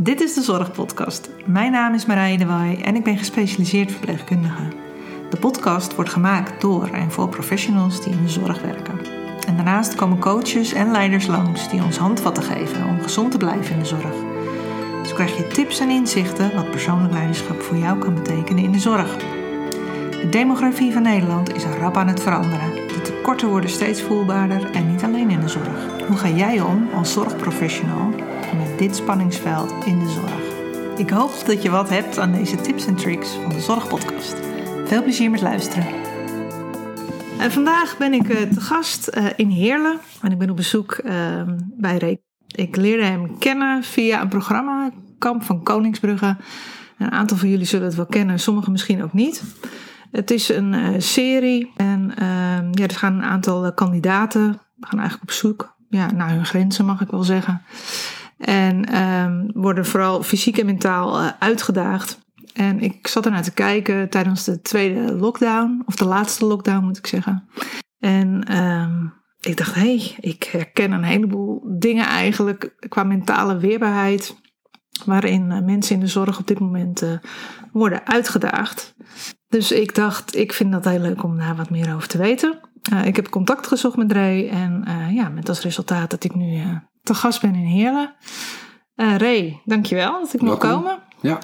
Dit is de Zorgpodcast. Mijn naam is Marije de Waai en ik ben gespecialiseerd verpleegkundige. De podcast wordt gemaakt door en voor professionals die in de zorg werken. En daarnaast komen coaches en leiders langs die ons handvatten geven om gezond te blijven in de zorg. Zo krijg je tips en inzichten wat persoonlijk leiderschap voor jou kan betekenen in de zorg. De demografie van Nederland is rap aan het veranderen. De tekorten worden steeds voelbaarder en niet alleen in de zorg. Hoe ga jij om als zorgprofessional dit spanningsveld in de zorg? Ik hoop dat je wat hebt aan deze tips en tricks van de Zorgpodcast. Veel plezier met luisteren. En vandaag ben ik uh, te gast uh, in Heerlen en ik ben op bezoek uh, bij Reek. Ik leerde hem kennen via een programma, Kamp van Koningsbrugge. Een aantal van jullie zullen het wel kennen, sommigen misschien ook niet. Het is een uh, serie en ehm, ja, er gaan een aantal kandidaten gaan eigenlijk op zoek ja, naar hun grenzen, mag ik wel zeggen. En um, worden vooral fysiek en mentaal uh, uitgedaagd. En ik zat ernaar te kijken tijdens de tweede lockdown, of de laatste lockdown moet ik zeggen. En um, ik dacht, hé, hey, ik herken een heleboel dingen eigenlijk qua mentale weerbaarheid. Waarin uh, mensen in de zorg op dit moment uh, worden uitgedaagd. Dus ik dacht, ik vind dat heel leuk om daar wat meer over te weten. Uh, ik heb contact gezocht met Ray en uh, ja, met als resultaat dat ik nu uh, te gast ben in Heerlen. Ray, dankjewel dat ik mag komen. Ja.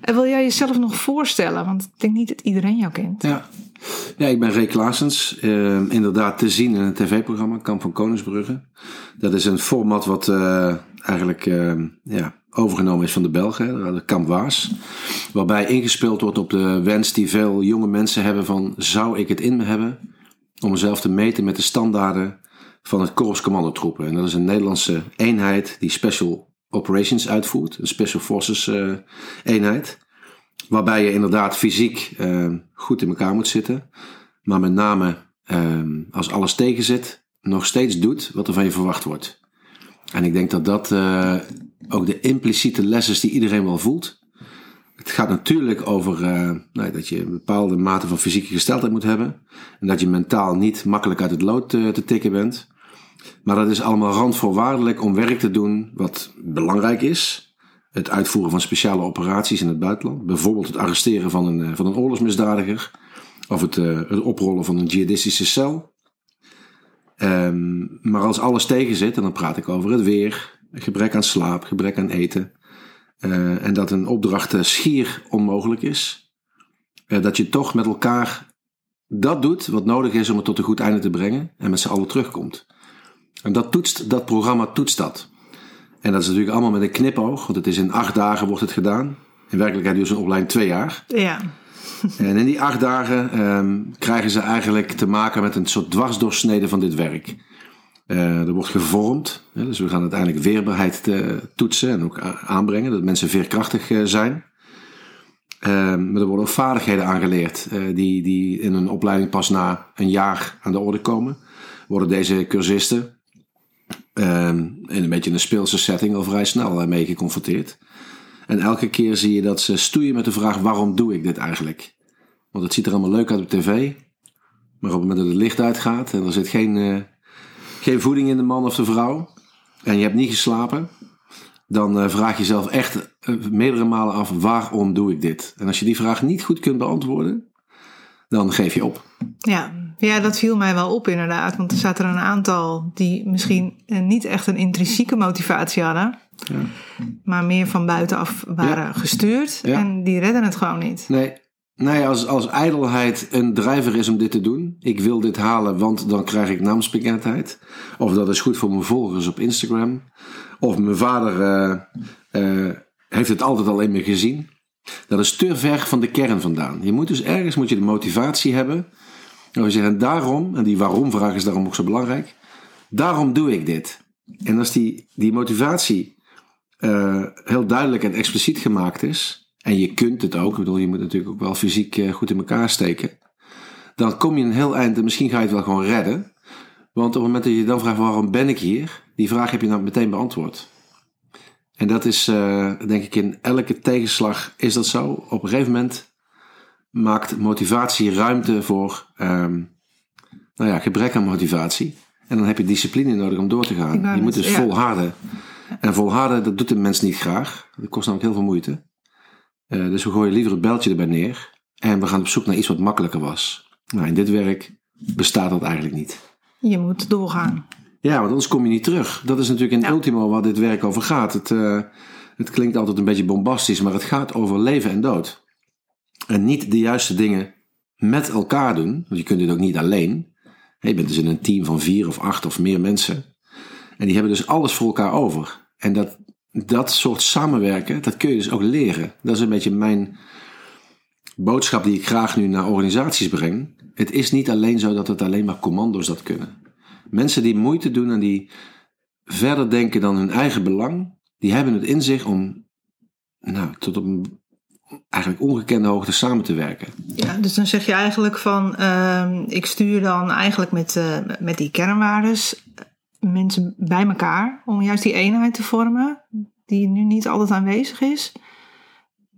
En wil jij jezelf nog voorstellen? Want ik denk niet dat iedereen jou kent. Ja, ja ik ben Ray Klaasens. inderdaad te zien in een tv-programma, Kamp van Koningsbrugge. Dat is een format wat eigenlijk ja, overgenomen is van de Belgen, de Kamp Waas. Waarbij ingespeeld wordt op de wens die veel jonge mensen hebben van... zou ik het in me hebben om mezelf te meten met de standaarden van het Korps Commandotroepen. En dat is een Nederlandse eenheid die Special Operations uitvoert, een Special Forces uh, eenheid. Waarbij je inderdaad fysiek uh, goed in elkaar moet zitten, maar met name uh, als alles tegen zit, nog steeds doet wat er van je verwacht wordt. En ik denk dat dat ook de impliciete les is die iedereen wel voelt. Het gaat natuurlijk over uh, nou, dat je een bepaalde mate van fysieke gesteldheid moet hebben. En dat je mentaal niet makkelijk uit het lood te, te tikken bent. Maar dat is allemaal randvoorwaardelijk om werk te doen wat belangrijk is. Het uitvoeren van speciale operaties in het buitenland. Bijvoorbeeld het arresteren van een, eh, van een oorlogsmisdadiger. Of het, het oprollen van een jihadistische cel. Um, maar als alles tegen zit, en dan praat ik over het weer, gebrek aan slaap, gebrek aan eten. Uh, en dat een opdracht schier onmogelijk is. Uh, dat je toch met elkaar dat doet wat nodig is om het tot een goed einde te brengen. En met z'n allen terugkomt. En dat, toetst, dat programma toetst dat. En dat is natuurlijk allemaal met een knipoog. Want het is in acht dagen wordt het gedaan. In werkelijkheid dus een opleiding twee jaar. Ja. En in die acht dagen um, krijgen ze eigenlijk te maken met een soort dwarsdoorsnede van dit werk. Uh, er wordt gevormd. Dus we gaan uiteindelijk weerbaarheid te, toetsen en ook aanbrengen. Dat mensen veerkrachtig uh, zijn. Uh, maar er worden ook vaardigheden aangeleerd. Die, die in een opleiding pas na een jaar aan de orde komen. Worden deze cursisten in een beetje een speelse setting al vrij snel mee geconfronteerd. En elke keer zie je dat ze stoeien met de vraag: waarom doe ik dit eigenlijk? Want het ziet er allemaal leuk uit op tv. Maar op het moment dat het licht uitgaat en er zit geen geen voeding in de man of de vrouw en je hebt niet geslapen, dan uh, vraag je jezelf echt uh, meerdere malen af: waarom doe ik dit? En als je die vraag niet goed kunt beantwoorden, dan geef je op. Ja, ja, dat viel mij wel op inderdaad. Want er zaten er een aantal die misschien uh, niet echt een intrinsieke motivatie hadden. Ja. Maar meer van buitenaf waren ja. gestuurd. Ja. En die redden het gewoon niet. Nee, Nee, als, als ijdelheid een drijver is om dit te doen. Ik wil dit halen, want dan krijg ik naamsbekendheid. Of dat is goed voor mijn volgers op Instagram. Of mijn vader uh, uh, heeft het altijd al in me gezien. Dat is te ver van de kern vandaan. Je moet dus ergens moet je de motivatie hebben. En zeggen daarom, en die waarom-vraag is daarom ook zo belangrijk. Daarom doe ik dit. En als die, die motivatie uh, heel duidelijk en expliciet gemaakt is en je kunt het ook, ik bedoel, je moet natuurlijk ook wel fysiek eh, goed in elkaar steken, dan kom je een heel eind en misschien ga je het wel gewoon redden. Want op het moment dat je dan vraagt waarom ben ik hier, die vraag heb je dan meteen beantwoord. En dat is, uh, denk ik, in elke tegenslag is dat zo. Op een gegeven moment maakt motivatie ruimte voor, um, nou ja, gebrek aan motivatie. En dan heb je discipline nodig om door te gaan. Je moet dus ja. volharden. En volharden, dat doet de mens niet graag. Dat kost namelijk heel veel moeite. Eh, dus we gooien liever het beltje erbij neer. En we gaan op zoek naar iets wat makkelijker was. Nou, in dit werk bestaat dat eigenlijk niet. Je moet doorgaan. Ja, want anders kom je niet terug. Dat is natuurlijk in Ja. ultimo waar dit werk over gaat. Het, eh, het klinkt altijd een beetje bombastisch, maar het gaat over leven en dood. En niet de juiste dingen met elkaar doen. Want je kunt dit ook niet alleen. Je bent dus in een team van vier of acht of meer mensen. En die hebben dus alles voor elkaar over. En dat, dat soort samenwerken, dat kun je dus ook leren. Dat is een beetje mijn boodschap die ik graag nu naar organisaties breng. Het is niet alleen zo dat het alleen maar commando's dat kunnen. Mensen die moeite doen en die verder denken dan hun eigen belang, die hebben het in zich om nou, tot op een eigenlijk ongekende hoogte samen te werken. Ja, dus dan zeg je eigenlijk van, ehm, ik stuur dan eigenlijk met, eh, met die kernwaardes mensen bij elkaar om juist die eenheid te vormen, die nu niet altijd aanwezig is.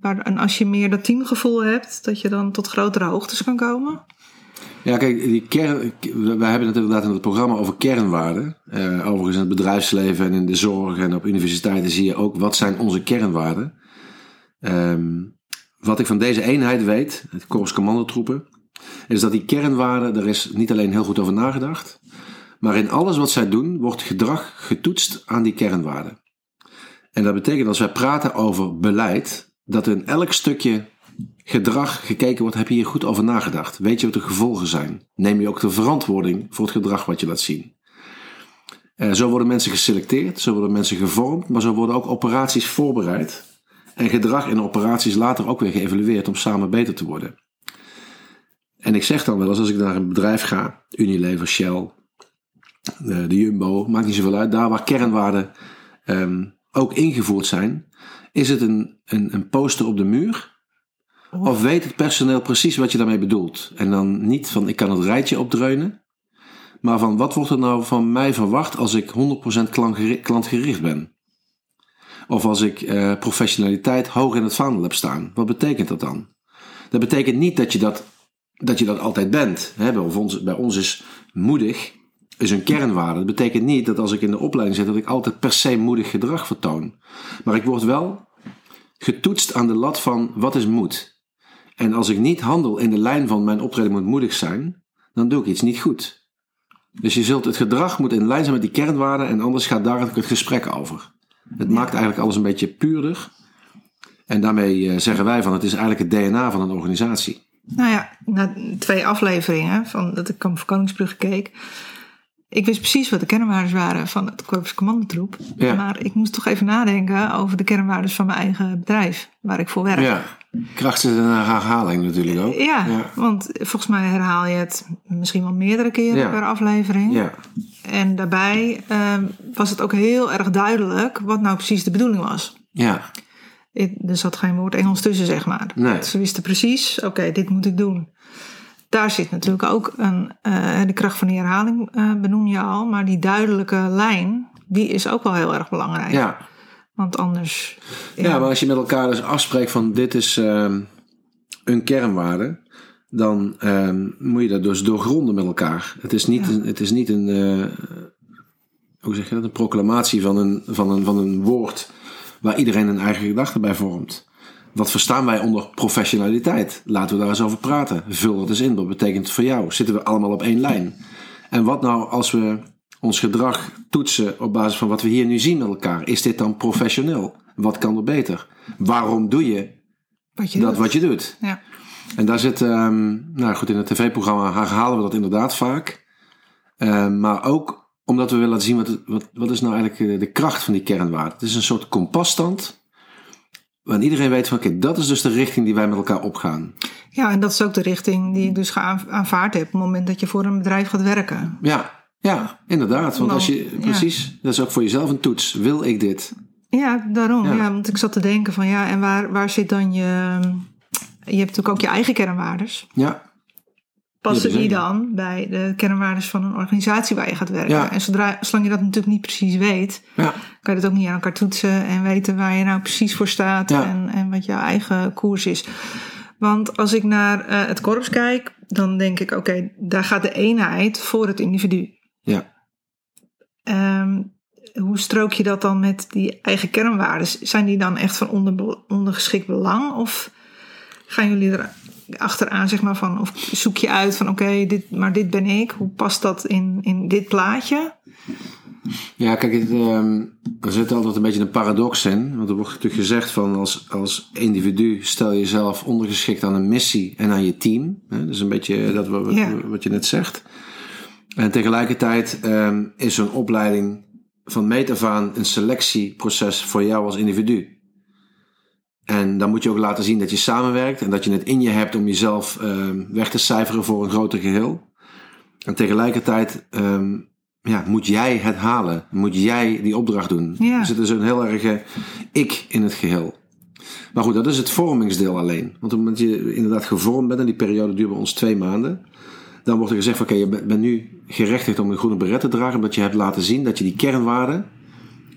Maar, en als je meer dat teamgevoel hebt, dat je dan tot grotere hoogtes kan komen. Ja, kijk, die kern, wij hebben het inderdaad in het programma over kernwaarden. Eh, overigens in het bedrijfsleven en in de zorg en op universiteiten zie je ook wat zijn onze kernwaarden. Ehm, wat ik van deze eenheid weet, het Korps Commandotroepen, is dat die kernwaarden, daar is niet alleen heel goed over nagedacht, maar in alles wat zij doen wordt gedrag getoetst aan die kernwaarden. En dat betekent als wij praten over beleid, dat in elk stukje gedrag gekeken wordt, heb je hier goed over nagedacht? Weet je wat de gevolgen zijn? Neem je ook de verantwoording voor het gedrag wat je laat zien? Eh, zo worden mensen geselecteerd, zo worden mensen gevormd, maar zo worden ook operaties voorbereid. En gedrag in operaties later ook weer geëvalueerd om samen beter te worden. En ik zeg dan wel eens, als ik naar een bedrijf ga, Unilever, Shell, de, de Jumbo, maakt niet zoveel uit, daar waar kernwaarden ehm, ook ingevoerd zijn, is het een, een, een poster op de muur of weet het personeel precies wat je daarmee bedoelt? En dan niet van ik kan het rijtje opdreunen, maar van wat wordt er nou van mij verwacht als ik 100% klantgeri- klantgericht ben? Of als ik eh, professionaliteit hoog in het vaandel heb staan. Wat betekent dat dan? Dat betekent niet dat je dat, dat, je dat altijd bent. Hè? Bij, ons, bij ons is moedig is een kernwaarde. Dat betekent niet dat als ik in de opleiding zit dat ik altijd per se moedig gedrag vertoon. Maar ik word wel getoetst aan de lat van wat is moed. En als ik niet handel in de lijn van mijn optreden moet moedig zijn, dan doe ik iets niet goed. Dus je zult, het gedrag moet in lijn zijn met die kernwaarden en anders gaat daar het gesprek over. Het maakt eigenlijk alles een beetje puurder. En daarmee eh, zeggen wij van het is eigenlijk het DNA van een organisatie. Nou ja, na twee afleveringen van dat ik op Koningsbrug keek. Ik wist precies wat de kernwaarden waren van het Korps Commandotroep. Ja. Maar ik moest toch even nadenken over de kernwaarden van mijn eigen bedrijf, waar ik voor werk. Ja, kracht zit in een herhaling natuurlijk ook. Ja, Ja. want volgens mij herhaal je het misschien wel meerdere keren Ja. per aflevering. Ja, En daarbij ehm, was het ook heel erg duidelijk wat nou precies de bedoeling was. ja, Ik- Er zat geen woord Engels tussen, zeg maar. Nee. Ze wisten precies, oké, dit moet ik doen. Daar zit natuurlijk ook een, eh, de kracht van die herhaling, eh, benoem je al. Maar die duidelijke lijn, die is ook wel heel erg belangrijk. ja. Want anders... Ja, maar als je met elkaar dus afspreekt van dit is ehm, een kernwaarde, dan ehm, moet je dat dus doorgronden met elkaar. Het is niet Ja. een, het is niet een eh, hoe zeg je dat, een proclamatie van een, van, een, van een woord waar iedereen een eigen gedachte bij vormt. Wat verstaan wij onder professionaliteit? Laten we daar eens over praten. Vul dat eens in. Wat betekent het voor jou? Zitten we allemaal op één lijn? En wat nou als we ons gedrag toetsen op basis van wat we hier nu zien met elkaar? Is dit dan professioneel? Wat kan er beter? Waarom doe je wat je dat doet. wat je doet? Ja. En daar zit, ehm, nou goed, in het tv-programma herhalen we dat inderdaad vaak. Ehm, maar ook omdat we willen laten zien wat, wat, wat is nou eigenlijk eh, de kracht van die kernwaarden. Het is een soort kompasstand. Waarin iedereen weet van, oké, dat is dus de richting die wij met elkaar opgaan. ja, en dat is ook de richting die ik dus aanvaard heb... op het moment dat je voor een bedrijf gaat werken. Ja, ja, inderdaad. Want als je, Ja. precies, dat is ook voor jezelf een toets. Wil ik dit? Ja, daarom. Ja. Ja. want ik zat te denken van ja, en waar, waar zit dan je... Je hebt natuurlijk ook je eigen kernwaardes. Ja, Passen die dan bij de kernwaardes van een organisatie waar je gaat werken? Ja. En zodra, zolang je dat natuurlijk niet precies weet, ja, kan je dat ook niet aan elkaar toetsen en weten waar je nou precies voor staat Ja. en, en wat jouw eigen koers is. Want als ik naar eh, het korps kijk, dan denk ik, oké, daar gaat de eenheid voor het individu. ja, Ehm, hoe strook je dat dan met die eigen kernwaarden? Zijn die dan echt van onder, ondergeschikt belang? Of gaan jullie er achteraan, zeg maar, van, of zoek je uit van oké, dit, maar dit ben ik. Hoe past dat in, in dit plaatje? Ja, kijk, het, ehm, er zit altijd een beetje een paradox in. Want er wordt natuurlijk gezegd van als, als individu stel jezelf ondergeschikt aan een missie en aan je team. Hè? Dat is een beetje dat wat, wat je net zegt. En tegelijkertijd ehm, is zo'n opleiding van meet af aan een selectieproces voor jou als individu. En dan moet je ook laten zien dat je samenwerkt en dat je het in je hebt om jezelf ehm, weg te cijferen voor een groter geheel. En tegelijkertijd ehm, ja, moet jij het halen. Moet jij die opdracht doen. Ja. Er zit dus een heel erg ik in het geheel. Maar goed, dat is het vormingsdeel alleen. Want op het moment dat je inderdaad gevormd bent, en die periode duurt bij ons twee maanden, dan wordt er gezegd van oké, je bent nu gerechtigd om een groene beret te dragen, omdat je hebt laten zien dat je die kernwaarden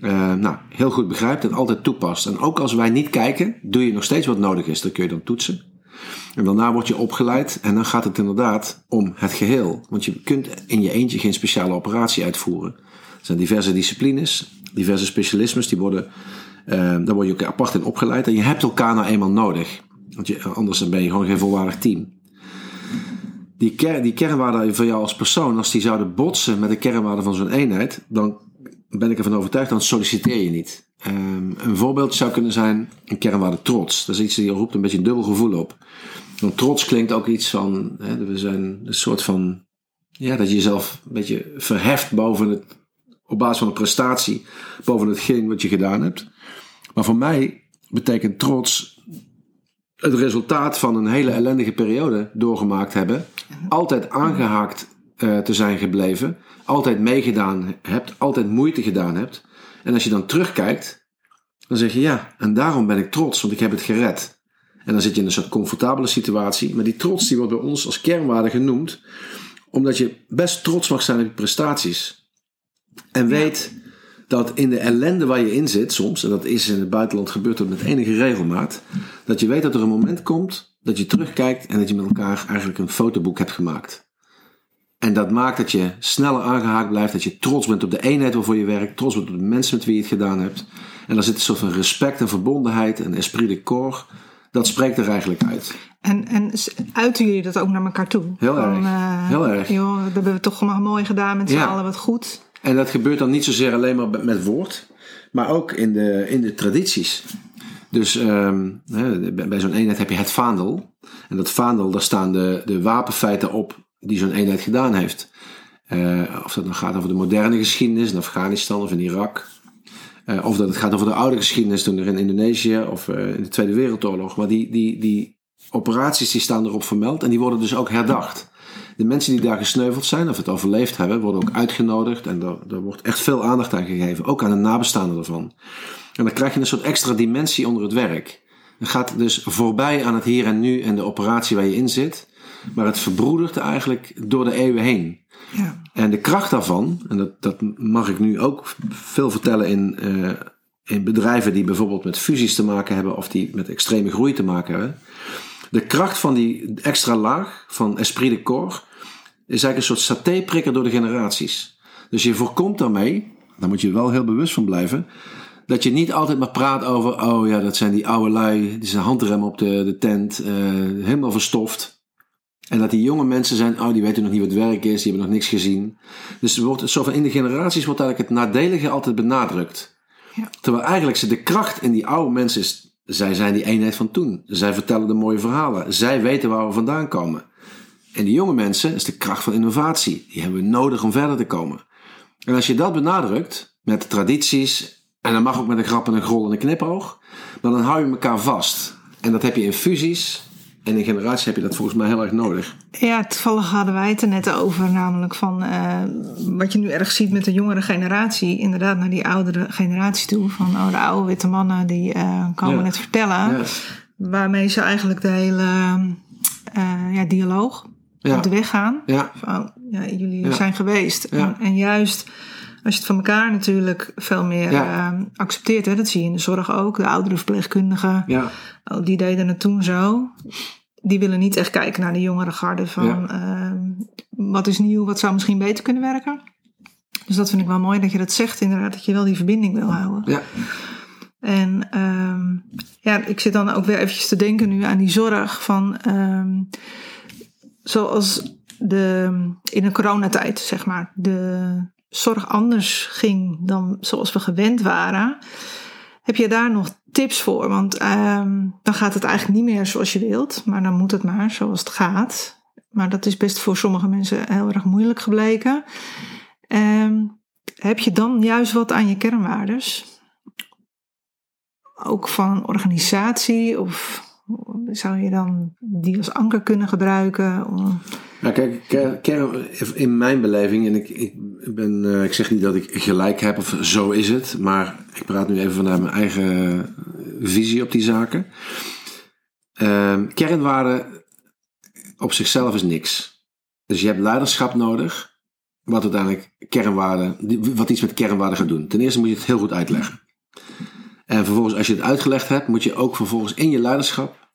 uh, nou, heel goed begrijpt en altijd toepast. En ook als wij niet kijken, doe je nog steeds wat nodig is. Dat kun je dan toetsen. En daarna word je opgeleid en dan gaat het inderdaad om het geheel. Want je kunt in je eentje geen speciale operatie uitvoeren. Er zijn diverse disciplines, diverse specialismes, die worden, uh, daar word je ook apart in opgeleid. En je hebt elkaar nou eenmaal nodig. Want je, anders ben je gewoon geen volwaardig team. Die, ker, die kernwaarden van jou als persoon, als die zouden botsen met de kernwaarden van zo'n eenheid, dan ben ik ervan overtuigd, dan solliciteer je niet. Um, een voorbeeld zou kunnen zijn een kernwaarde trots. Dat is iets die roept een beetje een dubbel gevoel op. Want trots klinkt ook iets van, hè, we zijn een soort van, ja, dat je jezelf een beetje verheft boven het, op basis van een prestatie, boven hetgeen wat je gedaan hebt. Maar voor mij betekent trots het resultaat van een hele ellendige periode doorgemaakt hebben, altijd aangehaakt uh, te zijn gebleven altijd meegedaan hebt, altijd moeite gedaan hebt. En als je dan terugkijkt, dan zeg je ja, en daarom ben ik trots, want ik heb het gered. En dan zit je in een soort comfortabele situatie. Maar die trots die wordt bij ons als kernwaarde genoemd, omdat je best trots mag zijn op je prestaties. En weet dat in de ellende waar je in zit soms, en dat is in het buitenland gebeurt dat met enige regelmaat, dat je weet dat er een moment komt dat je terugkijkt en dat je met elkaar eigenlijk een fotoboek hebt gemaakt. En dat maakt dat je sneller aangehaakt blijft, dat je trots bent op de eenheid waarvoor je werkt, trots bent op de mensen met wie je het gedaan hebt. En daar zit een soort van respect en verbondenheid en esprit de corps. Dat spreekt er eigenlijk uit. En, en uiten jullie dat ook naar elkaar toe? Heel erg. Uh, Heel erg. Joh, dat hebben we toch mooi gedaan met z'n ja. allen, wat goed. En dat gebeurt dan niet zozeer alleen maar met woord, maar ook in de, in de tradities. Dus um, bij zo'n eenheid heb je het vaandel. En dat vaandel, daar staan de, de wapenfeiten op die zo'n eenheid gedaan heeft. Uh, of dat dan gaat over de moderne geschiedenis in Afghanistan of in Irak. Uh, of dat het gaat over de oude geschiedenis toen er in Indonesië of uh, in de Tweede Wereldoorlog. Maar die, die, die operaties die staan erop vermeld en die worden dus ook herdacht. De mensen die daar gesneuveld zijn of het overleefd hebben, worden ook uitgenodigd. En daar, daar wordt echt veel aandacht aan gegeven. Ook aan de nabestaanden ervan. En dan krijg je een soort extra dimensie onder het werk. Het gaat dus voorbij aan het hier en nu en de operatie waar je in zit. Maar het verbroedert eigenlijk door de eeuwen heen. Ja. En de kracht daarvan, en dat, dat mag ik nu ook veel vertellen in, uh, in bedrijven die bijvoorbeeld met fusies te maken hebben of die met extreme groei te maken hebben. De kracht van die extra laag van esprit de corps is eigenlijk een soort satéprikker door de generaties. Dus je voorkomt daarmee, daar moet je wel heel bewust van blijven, dat je niet altijd maar praat over, oh ja, dat zijn die oude lui, die zijn handrem op de, de tent, uh, helemaal verstoft. En dat die jonge mensen zijn, oh, die weten nog niet wat werk is, die hebben nog niks gezien. Dus er wordt, zo van in de generaties wordt eigenlijk het nadelige altijd benadrukt. Ja. Terwijl eigenlijk ze de kracht in die oude mensen is, zij zijn die eenheid van toen. Zij vertellen de mooie verhalen. Zij weten waar we vandaan komen. En die jonge mensen is de kracht van innovatie. Die hebben we nodig om verder te komen. En als je dat benadrukt, met tradities, en dan mag ook met een grap en een grol en een knipoog, maar dan hou je elkaar vast. En dat heb je in fusies, en in generatie heb je dat volgens mij heel erg nodig. Ja, toevallig hadden wij het er net over, namelijk van uh, wat je nu erg ziet met de jongere generatie, inderdaad naar die oudere generatie toe. Van oh, de oude witte mannen die uh, komen ja. het vertellen. Ja. Waarmee ze eigenlijk de hele uh, ja, dialoog ja. op de weg gaan. Ja. Van, ja, jullie zijn geweest. En, en, juist als je het van elkaar natuurlijk veel meer accepteert. Hè, dat zie je in de zorg ook. De oudere verpleegkundigen, ja. die deden het toen zo die willen niet echt kijken naar de jongere garde van ja. uh, wat is nieuw, wat zou misschien beter kunnen werken. Dus dat vind ik wel mooi dat je dat zegt, inderdaad, dat je wel die verbinding wil houden. Ja. En ehm, ja, ik zit dan ook weer eventjes te denken nu aan die zorg van, ehm, zoals de, in de coronatijd, zeg maar, de zorg anders ging dan zoals we gewend waren. Heb je daar nog tips voor? Want ehm, dan gaat het eigenlijk niet meer zoals je wilt, maar dan moet het maar zoals het gaat. Maar dat is best voor sommige mensen heel erg moeilijk gebleken. Ehm, heb je dan juist wat aan je kernwaardes? Ook van een organisatie? Of zou je dan die als anker kunnen gebruiken? Nou, kijk, kern, in mijn beleving, en ik, ik, ben, uh, ik zeg niet dat ik gelijk heb of zo is het, maar ik praat nu even vanuit mijn eigen visie op die zaken. Uh, kernwaarden op zichzelf is niks. Dus je hebt leiderschap nodig, wat uiteindelijk kernwaarden, wat iets met kernwaarden gaat doen. Ten eerste moet je het heel goed uitleggen. En vervolgens, als je het uitgelegd hebt, moet je ook vervolgens in je leiderschap,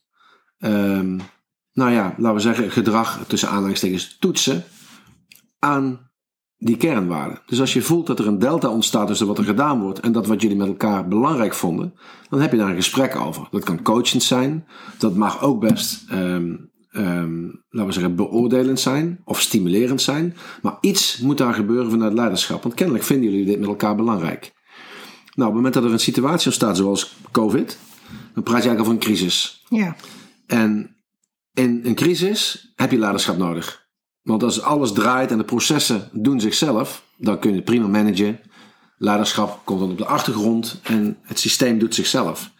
um, nou ja, laten we zeggen, gedrag tussen aanhalingstekens toetsen aan die kernwaarden. Dus als je voelt dat er een delta ontstaat tussen wat er gedaan wordt en dat wat jullie met elkaar belangrijk vonden, dan heb je daar een gesprek over. Dat kan coachend zijn, dat mag ook best um, um, laten we zeggen, beoordelend zijn of stimulerend zijn. Maar iets moet daar gebeuren vanuit leiderschap. Want kennelijk vinden jullie dit met elkaar belangrijk. Nou, op het moment dat er een situatie ontstaat zoals COVID, dan praat je eigenlijk over een crisis. Ja. En in een crisis heb je leiderschap nodig. Want als alles draait en de processen doen zichzelf, dan kun je het prima managen. Leiderschap komt dan op de achtergrond en het systeem doet zichzelf.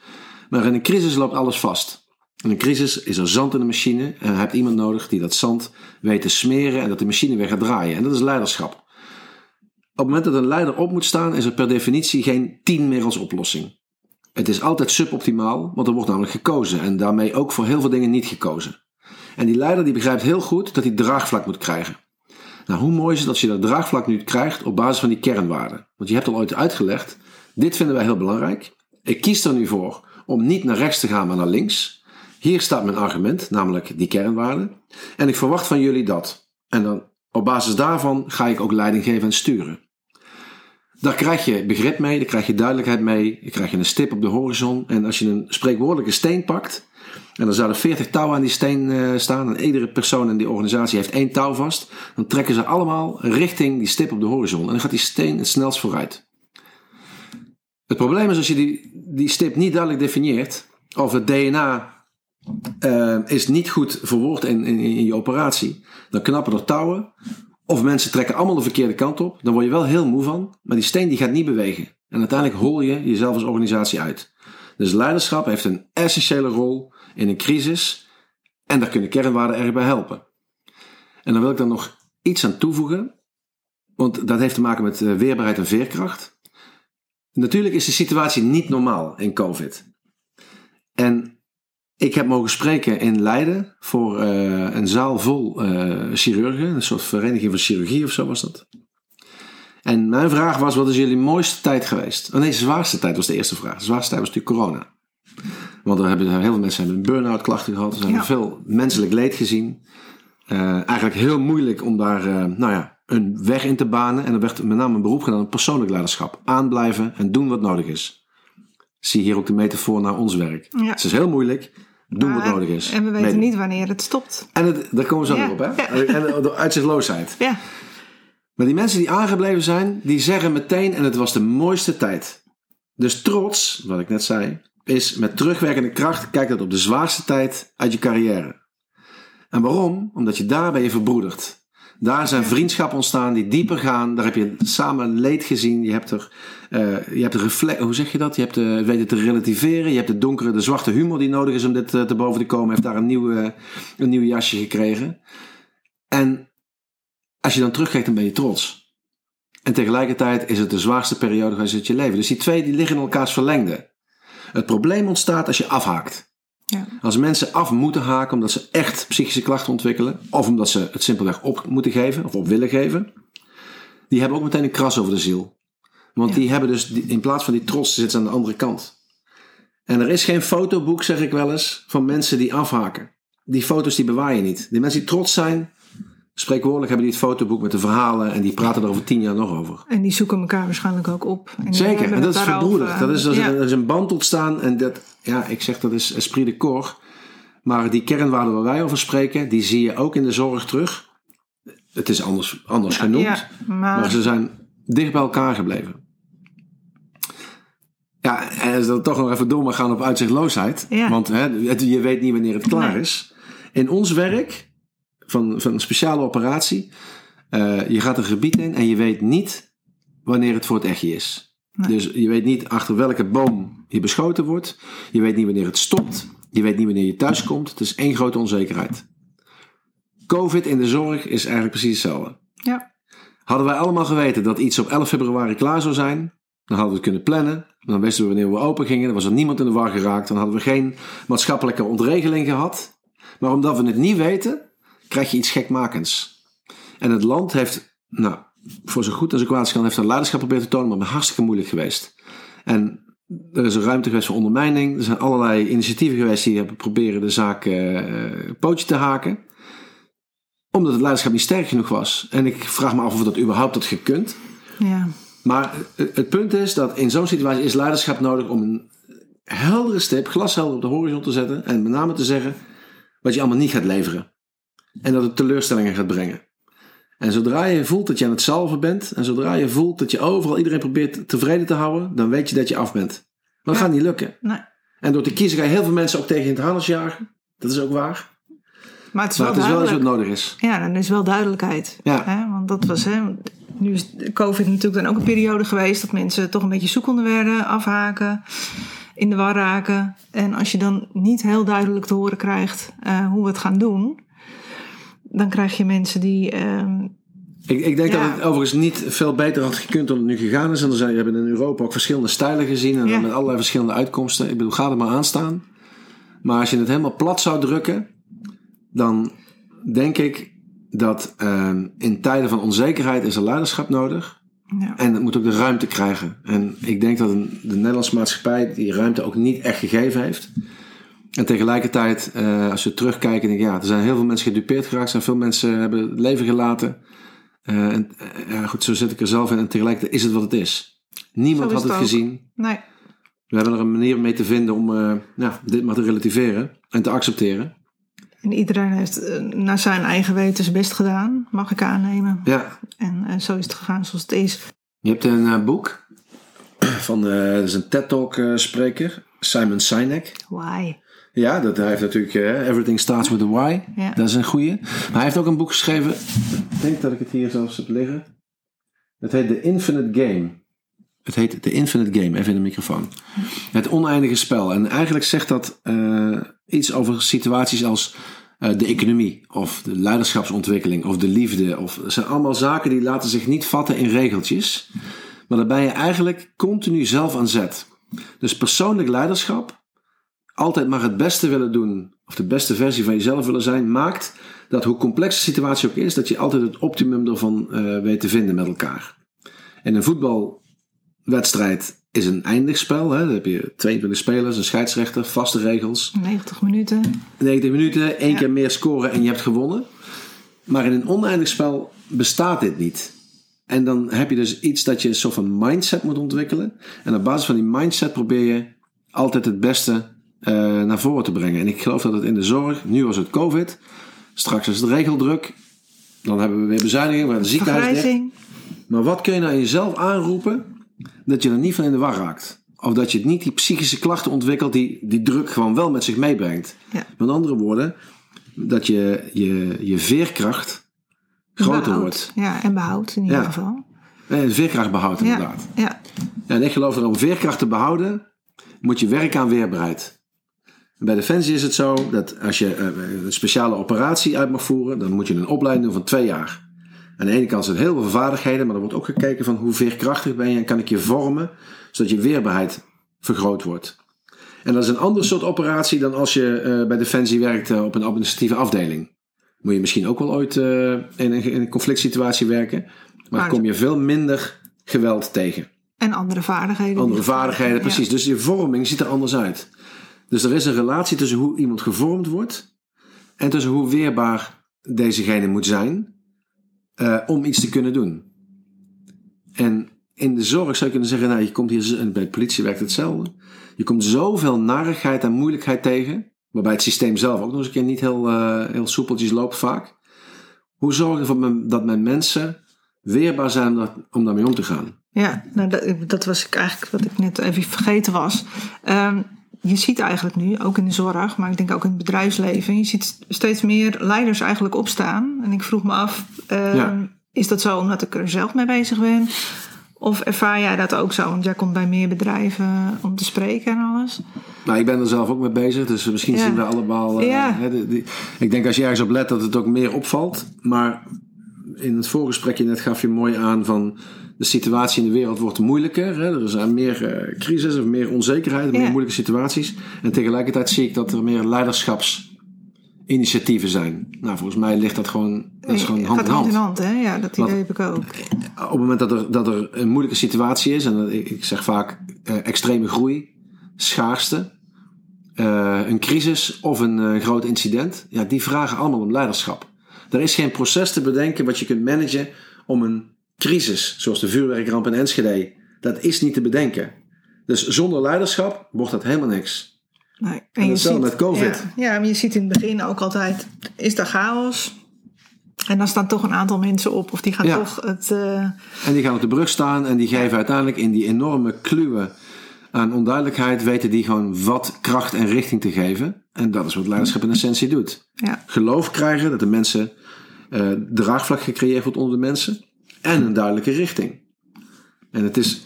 Maar in een crisis loopt alles vast. In een crisis is er zand in de machine en je hebt iemand nodig die dat zand weet te smeren en dat de machine weer gaat draaien. En dat is leiderschap. Op het moment dat een leider op moet staan, is er per definitie geen tien meer als oplossing. Het is altijd suboptimaal, want er wordt namelijk gekozen en daarmee ook voor heel veel dingen niet gekozen. En die leider die begrijpt heel goed dat hij draagvlak moet krijgen. Nou, hoe mooi is het als je dat draagvlak nu krijgt op basis van die kernwaarden? Want je hebt al ooit uitgelegd, dit vinden wij heel belangrijk. Ik kies er nu voor om niet naar rechts te gaan, maar naar links. Hier staat mijn argument, namelijk die kernwaarden. En ik verwacht van jullie dat. En dan op basis daarvan ga ik ook leiding geven en sturen. Daar krijg je begrip mee, daar krijg je duidelijkheid mee, je krijg je een stip op de horizon. En als je een spreekwoordelijke steen pakt, en er zouden 40 touwen aan die steen uh, staan, en iedere persoon in die organisatie heeft één touw vast, dan trekken ze allemaal richting die stip op de horizon. En dan gaat die steen het snelst vooruit. Het probleem is als je die, die stip niet duidelijk definieert, of het DNA uh, is niet goed verwoord in, in, in, je operatie, dan knappen er touwen. Of mensen trekken allemaal de verkeerde kant op. Dan word je wel heel moe van. Maar die steen die gaat niet bewegen. En uiteindelijk hol je jezelf als organisatie uit. Dus leiderschap heeft een essentiële rol in een crisis. En daar kunnen kernwaarden erg bij helpen. En dan wil ik dan nog iets aan toevoegen. Want dat heeft te maken met eh, weerbaarheid en veerkracht. Natuurlijk is de situatie niet normaal in COVID. En ik heb mogen spreken in Leiden voor uh, een zaal vol uh, chirurgen, een soort vereniging van chirurgie of zo was dat. En mijn vraag was: wat is jullie mooiste tijd geweest? Oh nee, zwaarste tijd was de eerste vraag. De zwaarste tijd was natuurlijk corona. Want er hebben heel veel mensen hebben een burn-out klachten gehad. Er zijn ja. veel menselijk leed gezien. Uh, eigenlijk heel moeilijk om daar nou ja, een weg in te banen. En er werd met name een beroep gedaan op persoonlijk leiderschap. Aanblijven en doen wat nodig is. Zie hier ook de metafoor naar ons werk. Ja. Het is heel moeilijk. Doen wat nodig is. En we weten Mede. niet wanneer het stopt. En het, daar komen we zo ja. op, hè? Ja. En de uitzichtloosheid. Ja. Maar die mensen die aangebleven zijn, die zeggen meteen: en het was de mooiste tijd. Dus trots, wat ik net zei, is met terugwerkende kracht, kijk dat op de zwaarste tijd uit je carrière. En waarom? Omdat je daar ben je verbroederd. Daar zijn vriendschappen ontstaan die dieper gaan. Daar heb je samen leed gezien. Je hebt er, uh, je hebt de reflex, hoe zeg je dat? Je hebt de, weten te relativeren. Je hebt de donkere, de zwarte humor die nodig is om dit uh, te boven te komen. Heeft daar een nieuw, een nieuw jasje gekregen. En als je dan terugkijkt, dan ben je trots. En tegelijkertijd is het de zwaarste periode geweest in je leven. Dus die twee die liggen in elkaars verlengde. Het probleem ontstaat als je afhaakt. Ja. Als mensen af moeten haken omdat ze echt psychische klachten ontwikkelen, of omdat ze het simpelweg op moeten geven of op willen geven, die hebben ook meteen een kras over de ziel. Want ja. die hebben dus, in plaats van die trots, zitten ze aan de andere kant. En er is geen fotoboek, zeg ik wel eens, van mensen die afhaken. Die foto's die bewaar je niet. Die mensen die trots zijn, Spreekwoordelijk hebben die het fotoboek met de verhalen en die praten er over tien jaar nog over. En die zoeken elkaar waarschijnlijk ook op. En Zeker, en dat is verbroederd. Dat is, dat is, Ja. er is een band ontstaan en dat, ja, ik zeg dat is esprit de corps. Maar die kernwaarden waar wij over spreken, die zie je ook in de zorg terug. Het is anders, anders genoemd, Ja, maar, maar ze zijn dicht bij elkaar gebleven. Ja, en als dan toch nog even door mag gaan op uitzichtloosheid. Want hè, het- je weet niet wanneer het klaar Nee. is. In ons werk, van, van een speciale operatie, eh, je gaat een gebied in en je weet niet wanneer het voor het echtje is. Nee. Dus je weet niet achter welke boom je beschoten wordt. Je weet niet wanneer het stopt. Je weet niet wanneer je thuis komt. Het is één grote onzekerheid. Covid in de zorg is eigenlijk precies hetzelfde. ja. Hadden wij allemaal geweten dat iets op 11 februari klaar zou zijn, dan hadden we het kunnen plannen. Dan wisten we wanneer we open gingen. Dan was er niemand in de war geraakt. Dan hadden we geen maatschappelijke ontregeling gehad. Maar omdat we het niet weten, krijg je iets gekmakends. En het land heeft, nou, voor zo goed en zo kwaad als kan, heeft een leiderschap proberen te tonen, maar het is hartstikke moeilijk geweest. En er is een ruimte geweest voor ondermijning. Er zijn allerlei initiatieven geweest die hebben proberen de zaak eh pootje te haken. Omdat het leiderschap niet sterk genoeg was. En ik vraag me af of dat überhaupt had gekund. ja. Maar het het punt is dat in zo'n situatie is leiderschap nodig om een heldere stip, glashelder op de horizon te zetten. En met name te zeggen wat je allemaal niet gaat leveren. En dat het teleurstellingen gaat brengen. En zodra je voelt dat je aan het salven bent. En zodra je voelt dat je overal iedereen probeert tevreden te houden. Dan weet je dat je af bent. Maar dat Ja. gaat niet lukken. Nee. En door te kiezen ga je heel veel mensen ook tegen in het harnas jagen. Dat is ook waar. Maar het is Maar wel het is wel eens wat nodig is. Ja, dan is wel duidelijkheid. Ja. Hè? Want dat was, hè, nu is COVID natuurlijk dan ook een periode geweest dat mensen toch een beetje zoekende werden, afhaken, in de war raken. En als je dan niet heel duidelijk te horen krijgt eh, hoe we het gaan doen, dan krijg je mensen die. ehm, Ik, ik denk Ja. dat het overigens niet veel beter had gekund dan het nu gegaan is. En er zijn, we hebben in Europa ook verschillende stijlen gezien. En Ja. met allerlei verschillende uitkomsten. Ik bedoel, ga er maar aan staan. Maar als je het helemaal plat zou drukken. Dan denk ik dat ehm, in tijden van onzekerheid is er leiderschap nodig. ja. En het moet ook de ruimte krijgen. En ik denk dat de Nederlandse maatschappij die ruimte ook niet echt gegeven heeft. En tegelijkertijd, eh, als we terugkijken, denk ik, ja, er zijn heel veel mensen gedupeerd geraakt. Er zijn veel mensen hebben het leven gelaten. Eh, en eh, ja, goed, zo zit ik er zelf in. En tegelijkertijd is het wat het is. Niemand is had het gezien. Nee, We hebben er een manier mee te vinden om ja, dit maar te relativeren en te accepteren. en iedereen heeft naar zijn eigen weten zijn best gedaan, mag ik aannemen. Ja, En zo is het gegaan zoals het is. je hebt een boek van eh, dat is een TED-talk eh, spreker, Simon Sinek. Why? Ja, dat, hij heeft natuurlijk eh, Everything Starts with a Why. Ja. Dat is een goeie. Maar hij heeft ook een boek geschreven. Ik denk dat ik het hier zelfs heb liggen. Het heet The Infinite Game. Het heet The Infinite Game. Even in de microfoon. Het oneindige spel. En eigenlijk zegt dat eh, iets over situaties als eh, de economie. Of de leiderschapsontwikkeling. Of de liefde. Of, het zijn allemaal zaken die laten zich niet vatten in regeltjes. Maar daar ben je eigenlijk continu zelf aan zet. Dus persoonlijk leiderschap altijd maar het beste willen doen, of de beste versie van jezelf willen zijn, maakt dat hoe complex de situatie ook is, dat je altijd het optimum ervan eh, weet te vinden met elkaar. En een voetbalwedstrijd is een eindig spel. Hè? Dan heb je 22 spelers, een scheidsrechter, vaste regels. 90 minuten. 90 minuten, één Ja. keer meer scoren en je hebt gewonnen. Maar in een oneindig spel bestaat dit niet. En dan heb je dus iets dat je een soort van mindset moet ontwikkelen. En op basis van die mindset probeer je altijd het beste naar voren te brengen. En ik geloof dat het in de zorg, nu was het COVID, straks is het regeldruk. Dan hebben we weer bezuinigingen, we hebben de ziekenhuis. Maar wat kun je nou in jezelf aanroepen dat je er niet van in de war raakt? Of dat je niet die psychische klachten ontwikkelt die die druk gewoon wel met zich meebrengt. Ja. Met andere woorden, dat je, je, je veerkracht groter Behoud. wordt. Ja, en behoud in ieder Ja. geval. Eh, veerkracht behoudt inderdaad. ja. Ja, en ik geloof dat om veerkracht te behouden, moet je werken aan weerbaarheid. Bij Defensie is het zo dat als je eh, een speciale operatie uit mag voeren, dan moet je een opleiding doen van twee jaar. Aan de ene kant zijn er heel veel vaardigheden, maar er wordt ook gekeken van hoe veerkrachtig ben je en kan ik je vormen, zodat je weerbaarheid vergroot wordt. En dat is een ander soort operatie dan als je eh, bij Defensie werkt eh, op een administratieve afdeling. Moet je misschien ook wel ooit in, een, conflict situatie werken, maar dan kom je veel minder geweld tegen. En andere vaardigheden. Andere vaardigheden, Ja. precies. Dus je vorming ziet er anders uit. Dus er is een relatie tussen hoe iemand gevormd wordt en tussen hoe weerbaar dezegene moet zijn. eh, om iets te kunnen doen. En in de zorg zou je kunnen zeggen, nou, je komt hier, en bij de politie werkt hetzelfde. Je komt zoveel narigheid en moeilijkheid tegen, waarbij het systeem zelf ook nog eens een keer niet heel, uh, heel soepeltjes loopt vaak. Hoe zorg je ervoor dat mijn mensen weerbaar zijn om daarmee om te gaan? Ja, nou, dat, dat, was ik eigenlijk wat ik net even vergeten was. Um, je ziet eigenlijk nu, ook in de zorg, maar ik denk ook in het bedrijfsleven, je ziet steeds meer leiders eigenlijk opstaan. En ik vroeg me af, um, is dat zo omdat ik er zelf mee bezig ben? Of ervaar jij dat ook zo? Want jij komt bij meer bedrijven om te spreken en alles. Nou, ik ben er zelf ook mee bezig. Dus misschien zien we allemaal... Uh, ja. ik denk als je ergens op let dat het ook meer opvalt. Maar in het voorgesprekje net gaf je mooi aan van... De situatie in de wereld wordt moeilijker. Hè? Er zijn meer uh, crisis of meer onzekerheid, meer moeilijke situaties. En tegelijkertijd zie ik dat er meer leiderschaps initiatieven zijn. Nou, volgens mij ligt dat gewoon, dat is gewoon hand in hand. hand in hand, hè? Ja, dat idee heb ik ook. Op het moment dat er, dat er een moeilijke situatie is, en ik, ik zeg vaak uh, extreme groei, schaarste, uh, een crisis of een groot incident, ja, die vragen allemaal om leiderschap. Er is geen proces te bedenken wat je kunt managen om een crisis, zoals de vuurwerkramp in Enschede, dat is niet te bedenken. Dus zonder leiderschap wordt dat helemaal niks. Nee. En, je ziet, met COVID. Ja, ja, maar je ziet in het begin ook altijd, is er chaos? En dan staan toch een aantal mensen op, of die gaan toch het... Uh... En die gaan op de brug staan en die geven uiteindelijk in die enorme kluwen aan onduidelijkheid, weten die gewoon wat kracht en richting te geven. En dat is wat leiderschap in essentie doet. Ja. Geloof krijgen dat de mensen, uh, draagvlak gecreëerd wordt onder de mensen. En een duidelijke richting. En het is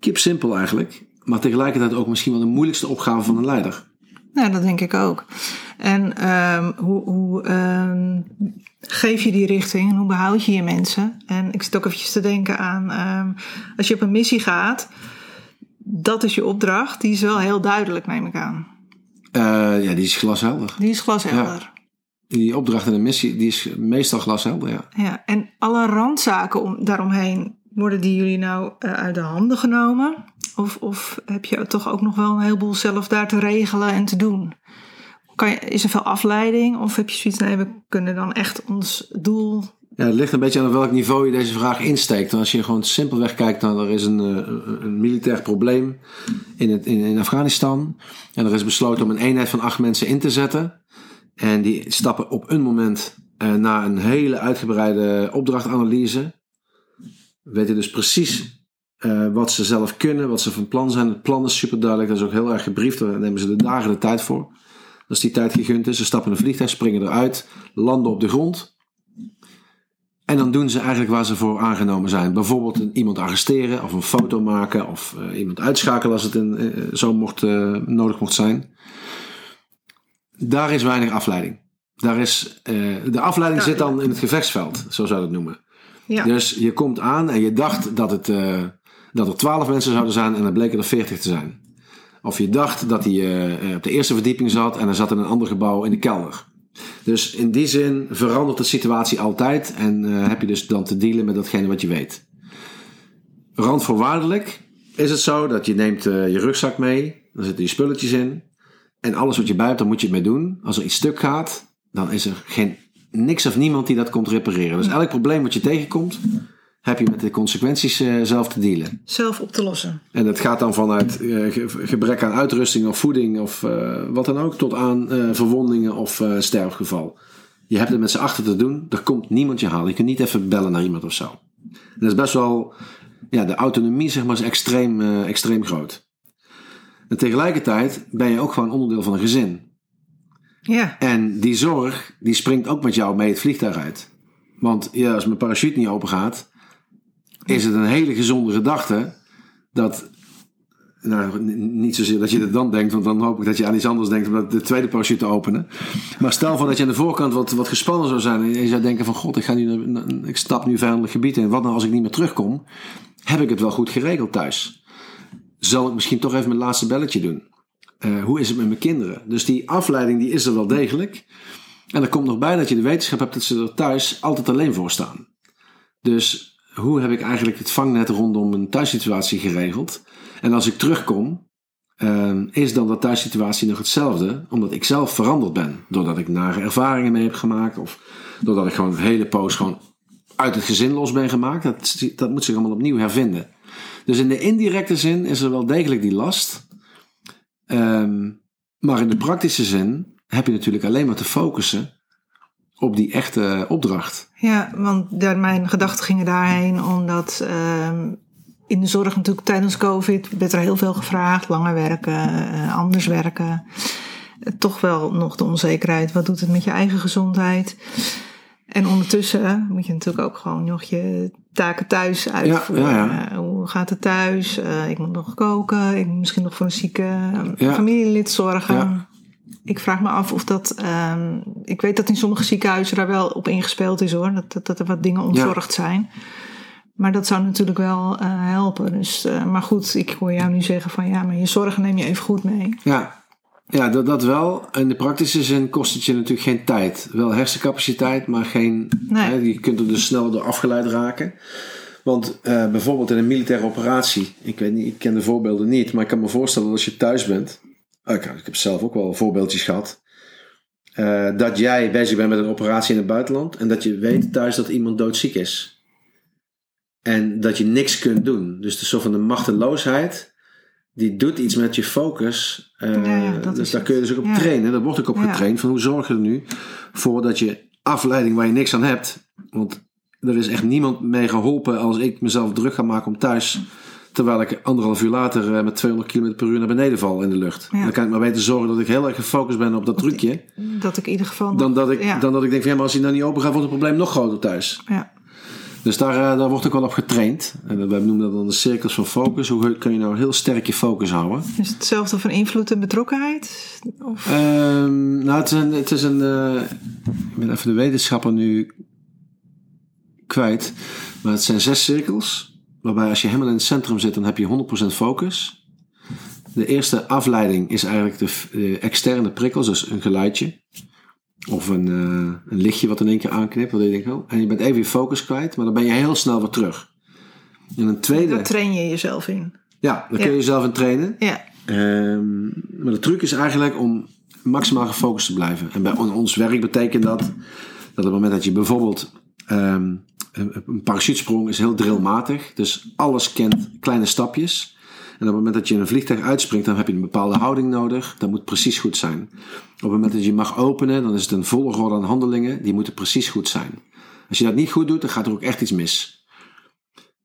kip simpel eigenlijk maar tegelijkertijd ook misschien wel de moeilijkste opgave van een leider. Ja, dat denk ik ook. En um, hoe, hoe um, geef je die richting en hoe behoud je je mensen? En ik zit ook eventjes te denken aan, um, als je op een missie gaat, dat is je opdracht, die is wel heel duidelijk, neem ik aan. Uh, ja, die is glashelder. Die is glashelder. Die opdracht en de missie, die is meestal glashelder, ja. Ja, en alle randzaken om, daaromheen, worden die jullie nou uh, uit de handen genomen? Of, of heb je toch ook nog wel een heleboel zelf daar te regelen en te doen? Kan je, is er veel afleiding? Of heb je zoiets, nee, we kunnen dan echt ons doel ja, het ligt een beetje aan welk niveau je deze vraag insteekt. als je gewoon simpelweg kijkt naar er is een, eh, een militair probleem in, het, in, in, Afghanistan. En er is besloten om een eenheid van acht mensen in te zetten. En die stappen op een moment uh, naar een hele uitgebreide opdrachtanalyse. Weten dus precies uh, wat ze zelf kunnen, wat ze van plan zijn. Het plan is super duidelijk, dat is ook heel erg gebriefd. Daar nemen ze de dagen de tijd voor. Als die tijd gegund is, ze stappen in een vliegtuig, springen eruit, landen op de grond. En dan doen ze eigenlijk waar ze voor aangenomen zijn. Bijvoorbeeld iemand arresteren of een foto maken of uh, iemand uitschakelen als het zo mocht, nodig mocht zijn. Daar is weinig afleiding. Daar is, de afleiding zit dan in het gevechtsveld, zo zou je het noemen. Ja. Dus je komt aan en je dacht dat het dat er twaalf mensen zouden zijn en dan bleken er veertig te zijn. Of je dacht dat hij uh, op de eerste verdieping zat en er zat in een ander gebouw in de kelder. Dus in die zin verandert de situatie altijd en heb je dus dan te dealen met datgene wat je weet. Randvoorwaardelijk is het zo dat je neemt je rugzak mee, dan zitten je spulletjes in. En alles wat je bij hebt, dan moet je het mee doen. Als er iets stuk gaat, dan is er geen, niks of niemand die dat komt repareren. Dus elk probleem wat je tegenkomt, heb je met de consequenties uh, zelf te dealen. Zelf op te lossen. En dat gaat dan vanuit uh, gebrek aan uitrusting of voeding of uh, wat dan ook, tot aan verwondingen of sterfgeval. Je hebt het met z'n achter te doen, er komt niemand je halen. Je kunt niet even bellen naar iemand of zo. En dat is best wel, ja, de autonomie zeg maar is extreem, extreem groot. En tegelijkertijd ben je ook gewoon onderdeel van een gezin. Ja. En die zorg, die springt ook met jou mee het vliegtuig uit. Want ja, als mijn parachute niet open gaat, is het een hele gezonde gedachte dat. Nou, niet zozeer dat je het dan denkt, want dan hoop ik dat je aan iets anders denkt om de tweede parachute te openen. Maar stel voor dat je aan de voorkant wat, wat gespannen zou zijn en je zou denken van god, ik, ga nu, ik stap nu vijandelijk gebied in. Wat nou als ik niet meer terugkom? Heb ik het wel goed geregeld thuis? Zal ik misschien toch even mijn laatste belletje doen? Uh, hoe is het met mijn kinderen? Dus die afleiding die is er wel degelijk. En er komt nog bij dat je de wetenschap hebt dat ze er thuis altijd alleen voor staan. Dus hoe heb ik eigenlijk het vangnet rondom een thuissituatie geregeld? En als ik terugkom, uh, is dan de thuissituatie nog hetzelfde, omdat ik zelf veranderd ben. Doordat ik nare ervaringen mee heb gemaakt, of doordat ik gewoon een hele poos gewoon uit het gezin los ben gemaakt. Dat, dat moet zich allemaal opnieuw hervinden. Dus in de indirecte zin is er wel degelijk die last. Ehm, maar in de praktische zin heb je natuurlijk alleen maar te focussen op die echte opdracht. Ja, want mijn gedachten gingen daarheen omdat ehm, in de zorg natuurlijk tijdens COVID werd er heel veel gevraagd. Langer werken, eh, anders werken. toch wel nog de onzekerheid. Wat doet het met je eigen gezondheid? En ondertussen moet je natuurlijk ook gewoon nog je taken thuis uitvoeren. Ja, ja, Hoe gaat het thuis? Uh, ik moet nog koken. Ik moet misschien nog voor een zieke familielid zorgen. Ik vraag me af of dat. Um, ik weet dat in sommige ziekenhuizen daar wel op ingespeeld is hoor. Dat, dat, dat er wat dingen ontzorgd zijn. Maar dat zou natuurlijk wel uh, helpen. Dus, uh, maar goed, ik hoor jou nu zeggen van ja, maar je zorgen neem je even goed mee. Ja, ja dat, dat wel. In de praktische zin kost het je natuurlijk geen tijd. Wel hersencapaciteit, maar geen. Nee. Hè, je kunt er dus sneller door afgeleid raken. Want uh, bijvoorbeeld in een militaire operatie, ik weet niet, ik ken de voorbeelden niet, maar ik kan me voorstellen dat als je thuis bent, oh, ik, ik heb zelf ook wel voorbeeldjes gehad, uh, dat jij bezig bent met een operatie in het buitenland en dat je weet thuis dat iemand doodziek is. En dat je niks kunt doen. Dus de soort van de machteloosheid, die doet iets met je focus. Uh, ja, dus daar kun je dus ook op trainen. Daar wordt ook op getraind. Van hoe zorg je er nu voor dat je afleiding waar je niks aan hebt. Want er is echt niemand mee geholpen als ik mezelf druk ga maken om thuis. Terwijl ik anderhalf uur later eh, met 200 km per uur naar beneden val in de lucht. Dan kan ik maar beter zorgen dat ik heel erg gefocust ben op dat trucje. Dat ik in ieder geval. Dan dat ik, dan dat ik denk van ja, maar als hij nou niet open gaat, wordt het probleem nog groter thuis. Ja. Dus daar, uh, daar wordt ook wel op getraind. En we noemen dat dan de cirkels van focus. Hoe kun je nou heel sterk je focus houden? Is het hetzelfde van invloed en betrokkenheid? Of? Um, nou, het is een. Het is een uh, ik ben even de wetenschapper nu kwijt. Maar het zijn zes cirkels. Waarbij als je helemaal in het centrum zit, dan heb je 100% focus. De eerste afleiding is eigenlijk de externe prikkels, dus een geluidje. Of een, uh, een lichtje wat in één keer aanknipt. Wat je denkt, oh, en je bent even je focus kwijt, maar dan ben je heel snel weer terug. En een tweede. Daar train je jezelf in. Ja, daar kun je jezelf in trainen. Ja. Um, maar de truc is eigenlijk om maximaal gefocust te blijven. En bij ons werk betekent dat dat op het moment dat je bijvoorbeeld um, een parachutesprong is heel drillmatig. Dus alles kent kleine stapjes. En op het moment dat je in een vliegtuig uitspringt, dan heb je een bepaalde houding nodig. Dat moet precies goed zijn. Op het moment dat je mag openen, dan is het een volgorde aan handelingen. Die moeten precies goed zijn. Als je dat niet goed doet, dan gaat er ook echt iets mis.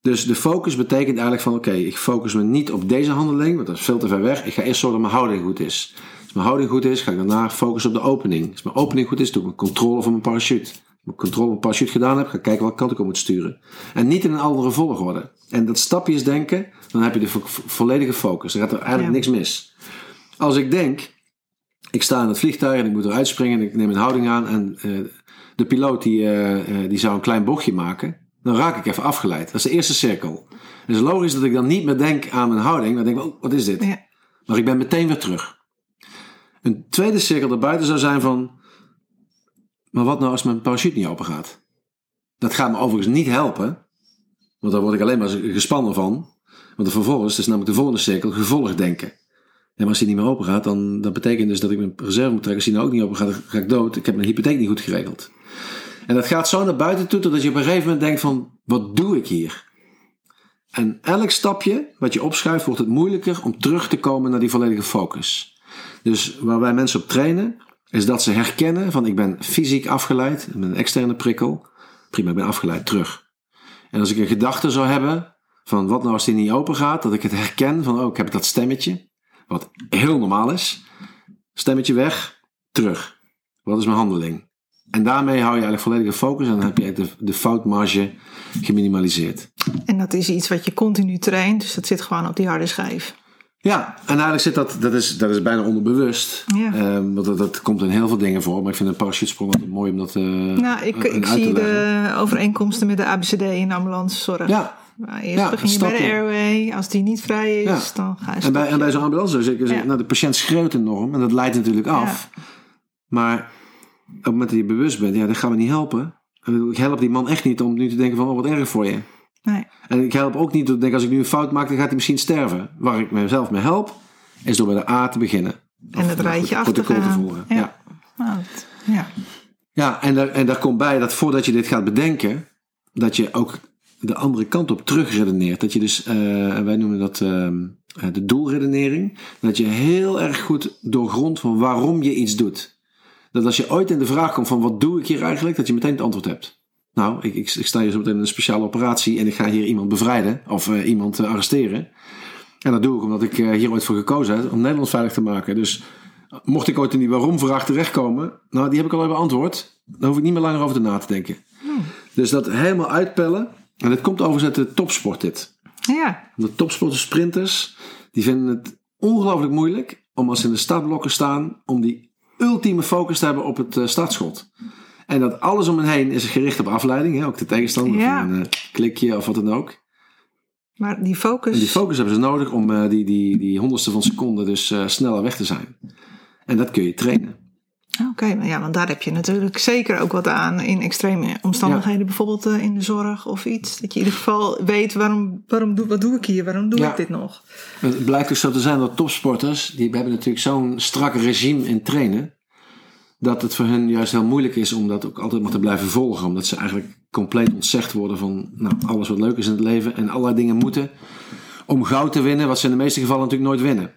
Dus de focus betekent eigenlijk van oké, ik focus me niet op deze handeling, want dat is veel te ver weg. Ik ga eerst zorgen dat mijn houding goed is. Als mijn houding goed is, ga ik daarna focussen op de opening. Als mijn opening goed is, doe ik een controle van mijn parachute mijn controle op parachute gedaan heb, ga kijken welke kant ik op moet sturen. En niet in een andere volgorde. En dat stapjes denken, dan heb je de volledige focus. Dan gaat er eigenlijk niks mis. Als ik denk, ik sta in het vliegtuig en ik moet eruit springen en ik neem een houding aan en uh, de piloot die, uh, die zou een klein bochtje maken, dan raak ik even afgeleid. Dat is de eerste cirkel. Het is logisch dat ik dan niet meer denk aan mijn houding, maar denk, oh, wat is dit? Ja. Maar ik ben meteen weer terug. Een tweede cirkel daarbuiten zou zijn van, maar wat nou als mijn parachute niet open gaat? Dat gaat me overigens niet helpen, want daar word ik alleen maar gespannen van. Want vervolgens, is namelijk de volgende cirkel, gevolg denken. En als die niet meer open gaat, dan dat betekent dus dat ik mijn reserve moet trekken. Als die nou ook niet open gaat, ga ik dood. Ik heb mijn hypotheek niet goed geregeld. En dat gaat zo naar buiten toe, totdat je op een gegeven moment denkt van, wat doe ik hier? En elk stapje wat je opschuift, wordt het moeilijker om terug te komen naar die volledige focus. Dus waar wij mensen op trainen, is dat ze herkennen van ik ben fysiek afgeleid met een externe prikkel. Prima, ik ben afgeleid terug. En als ik een gedachte zou hebben van wat nou als die niet open gaat, dat ik het herken van oh, ik heb dat stemmetje, wat heel normaal is. Stemmetje weg, terug. Wat is mijn handeling? En daarmee hou je eigenlijk volledige focus en dan heb je de, de foutmarge geminimaliseerd. En dat is iets wat je continu traint, dus dat zit gewoon op die harde schijf. Ja, en eigenlijk zit dat, dat is, dat is bijna onderbewust. Ja. Um, want dat, dat, komt in heel veel dingen voor. Maar ik vind een parachutesprong altijd mooi om dat uh, Nou, ik, ik zie de overeenkomsten met de ABCD in ambulancezorg. Ja. Nou, eerst ja, begin je bij de airway. Als die niet vrij is, dan ga je en bij, en bij zo'n ambulance, dus ik, nou, de patiënt schreeuwt enorm. En dat leidt natuurlijk af. Maar op het moment dat je bewust bent, ja, dat gaan we niet helpen. Ik help die man echt niet om nu te denken van, oh, wat erg voor je. Nee. En ik help ook niet door te denken, als ik nu een fout maak, dan gaat hij misschien sterven. Waar ik mezelf mee help, is door bij de A te beginnen. En het rijtje achter te voeren. Ja. Ja. Nou, ja. ja, en, daar, en daar komt bij dat voordat je dit gaat bedenken, dat je ook de andere kant op terugredeneert. Dat je dus, eh, wij noemen dat eh, de doelredenering. Dat je heel erg goed doorgrondt van waarom je iets doet. Dat als je ooit in de vraag komt van wat doe ik hier eigenlijk, dat je meteen het antwoord hebt. Nou, ik, ik, ik sta hier zo meteen in een speciale operatie en ik ga hier iemand bevrijden of eh, iemand eh, arresteren. En dat doe ik omdat ik eh, hier ooit voor gekozen heb om Nederland veilig te maken. Dus mocht ik ooit in die waarom-vraag terechtkomen, nou, die heb ik al even beantwoord. Dan hoef ik niet meer langer over te na te denken. Dus dat helemaal uitpellen. En het komt overigens uit de topsport dit. Ja, De topsporters, sprinters, die vinden het ongelooflijk moeilijk om als ze in de startblokken staan, om die ultieme focus te hebben op het startschot. En dat alles om hen heen is gericht op afleiding, hè? ook de tegenstander, Ja. of een eh, klikje of wat dan ook. maar die focus. En die focus hebben ze nodig om eh, die, die, die honderdste van seconde dus eh, sneller weg te zijn. En dat kun je trainen. Oké, maar ja, want daar heb je natuurlijk zeker ook wat aan in extreme omstandigheden, bijvoorbeeld in de zorg of iets. Dat je in ieder geval weet waarom, waarom doe, wat doe ik hier, waarom doe Ja. ik dit nog? Het blijkt dus zo te zijn dat topsporters, die hebben natuurlijk zo'n strak regime in trainen, dat het voor hen juist heel moeilijk is om dat ook altijd maar te blijven volgen. Omdat ze eigenlijk compleet ontzegd worden van nou, alles wat leuk is in het leven en allerlei dingen moeten om goud te winnen, wat ze in de meeste gevallen natuurlijk nooit winnen.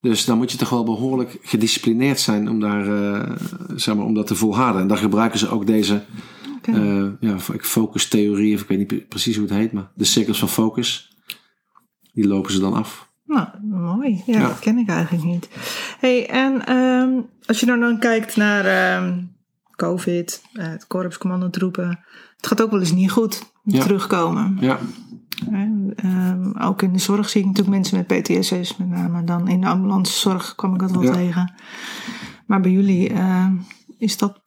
Dus dan moet je toch wel behoorlijk gedisciplineerd zijn om, daar, eh, zeg maar, om dat te volharden. En daar gebruiken ze ook deze Oké. eh ja, focustheorie, of ik weet niet pre- precies hoe het heet, maar de cirkels van focus, die lopen ze dan af. Nou, mooi. Ja, Ja. dat ken ik eigenlijk niet. hey, en ehm, als je dan, dan kijkt naar ehm, COVID, eh, het korpscommandotroepen, het gaat ook wel eens niet goed Ja. terugkomen. Ja, Hè, ehm, ook in de zorg zie ik natuurlijk mensen met PTSS, met name dan in de ambulancezorg kwam ik dat wel Ja. tegen. Maar bij jullie eh, is dat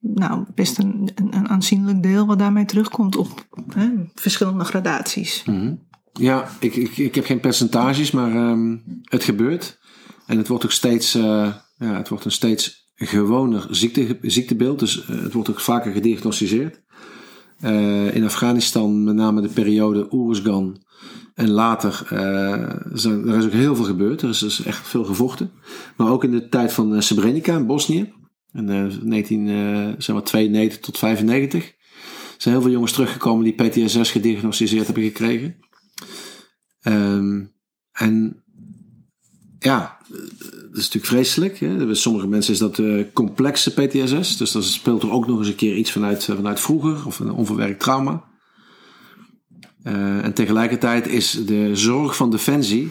nou, best een, een, een aanzienlijk deel wat daarmee terugkomt op hè, verschillende gradaties. Mhm. Ja, ik, ik, ik heb geen percentages, maar ehm, het gebeurt. En het wordt ook steeds, eh, ja, het wordt een steeds gewoner ziekte, ziektebeeld. Dus eh, het wordt ook vaker gediagnosticeerd. Eh, in Afghanistan, met name de periode Oeruzgan en later, zijn, er is ook heel veel gebeurd. Er is dus echt veel gevochten. Maar ook in de tijd van Srebrenica in Bosnië, in eh, 1992 tot 95, zijn heel veel jongens teruggekomen die PTSS gediagnosticeerd hebben gekregen. Ehm, en ja, dat is natuurlijk vreselijk. Hè? Bij sommige mensen is dat eh, complexe PTSS. Dus dan speelt er ook nog eens een keer iets vanuit, eh, vanuit vroeger of een onverwerkt trauma. Eh, en tegelijkertijd is de zorg van Defensie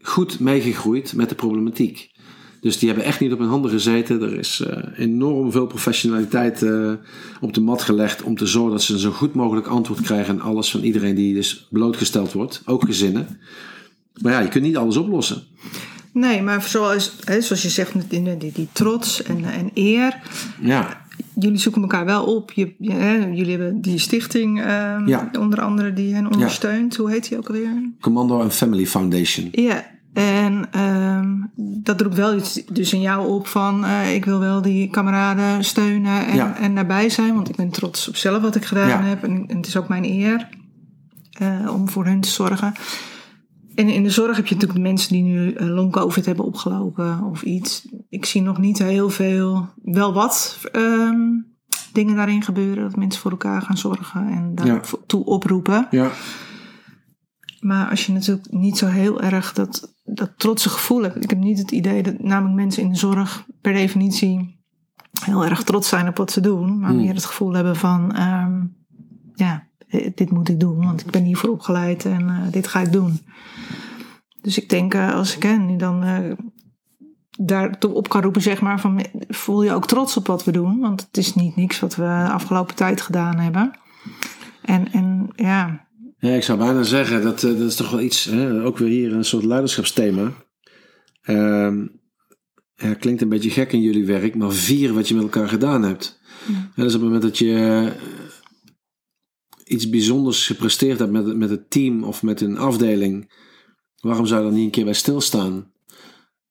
goed meegegroeid met de problematiek. Dus die hebben echt niet op hun handen gezeten. Er is enorm veel professionaliteit op de mat gelegd om te zorgen dat ze een zo goed mogelijk antwoord krijgen aan alles van iedereen die dus blootgesteld wordt, ook gezinnen. Maar ja, je kunt niet alles oplossen. Nee, maar zoals, hè, zoals je zegt, die, die, die trots en, en eer. Ja, Jullie zoeken elkaar wel op. Je, je- hè, jullie hebben die stichting, ehm, Ja. onder andere, die hen ondersteunt. Hoe heet die ook alweer? Commando and Family Foundation. Ja, en ehm, dat roept wel iets dus in jou op van... eh, ik wil wel die kameraden steunen en, Ja. en daarbij zijn. Want ik ben trots op zelf wat ik gedaan heb. En, en het is ook mijn eer eh, om voor hun te zorgen. En in de zorg heb je natuurlijk de mensen die nu eh, long-covid hebben opgelopen of iets. Ik zie nog niet heel veel, wel wat ehm, dingen daarin gebeuren. Dat mensen voor elkaar gaan zorgen en Ja. daartoe oproepen. Ja, Maar als je natuurlijk niet zo heel erg dat, dat trotse gevoel hebt. Ik heb niet het idee dat namelijk mensen in de zorg per definitie heel erg trots zijn op wat ze doen. Maar Hmm. meer het gevoel hebben van, ehm, ja, dit moet ik doen. Want ik ben hiervoor opgeleid en eh, dit ga ik doen. Dus ik denk, eh, als ik hen nu dan eh daar toe op kan roepen, zeg maar, van voel je ook trots op wat we doen. Want het is niet niks wat we de afgelopen tijd gedaan hebben. En, en ja, ja ik zou bijna zeggen, dat, eh, dat is toch wel iets, hè? ook weer hier een soort leiderschapsthema. Ehm, ja, klinkt een beetje gek in jullie werk, maar vier wat je met elkaar gedaan hebt. Ja, dus op het moment dat je eh, iets bijzonders gepresteerd hebt met, met het team of met een afdeling, waarom zou je dan niet een keer bij stilstaan?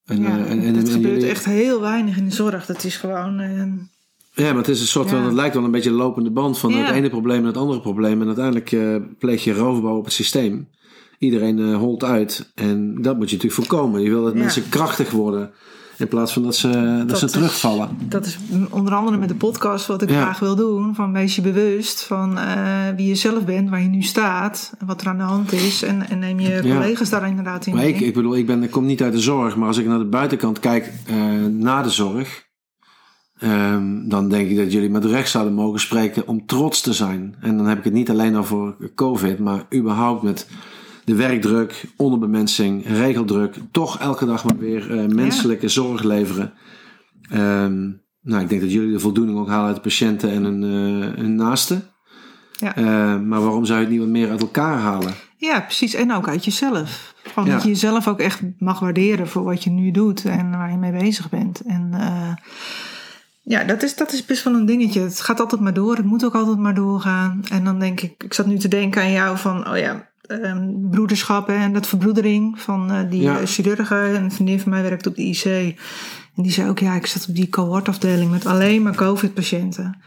En, ja eh, en, gebeurt echt heel weinig in de zorg. Dat is gewoon... eh, Ja, maar het is een soort Ja. van, het lijkt wel een beetje een lopende band van Ja. het ene probleem naar het andere probleem. En uiteindelijk eh, pleeg je roofbouw op het systeem. Iedereen eh, holt uit. En dat moet je natuurlijk voorkomen. Je wil dat mensen krachtig worden In plaats van dat ze, dat, ze is- terugvallen. Dat is onder andere met de podcast wat ik Ja. graag wil doen. Van wees je bewust van eh, wie je zelf bent, waar je nu staat, en wat er aan de hand is. En, en neem je Ja. collega's daar inderdaad in Maar ik, mee. ik bedoel, ik, ben, ik kom niet uit de zorg. Maar als ik naar de buitenkant kijk eh na de zorg. ehm, dan denk ik dat jullie met recht zouden mogen spreken om trots te zijn. En dan heb ik het niet alleen over COVID. Maar überhaupt met de werkdruk, onderbemensing, regeldruk. Toch elke dag maar weer eh, menselijke zorg leveren. Ehm, nou, ik denk dat jullie de voldoening ook halen uit de patiënten en hun, eh, hun naasten. Ja. Eh, maar waarom zou je het niet wat meer uit elkaar halen? Ja, precies. En ook uit jezelf. Gewoon Ja. dat je jezelf ook echt mag waarderen voor wat je nu doet en waar je mee bezig bent. En eh, ja, dat is, dat is best wel een dingetje. Het gaat altijd maar door. Het moet ook altijd maar doorgaan. En dan denk ik, ik zat nu te denken aan jou van, oh ja, ehm, broederschap en dat verbroedering van eh, die Ja. eh, chirurgen. En een vriendin van mij werkt op de IC. En die zei ook, ja, ik zat op die cohortafdeling met alleen maar COVID-patiënten.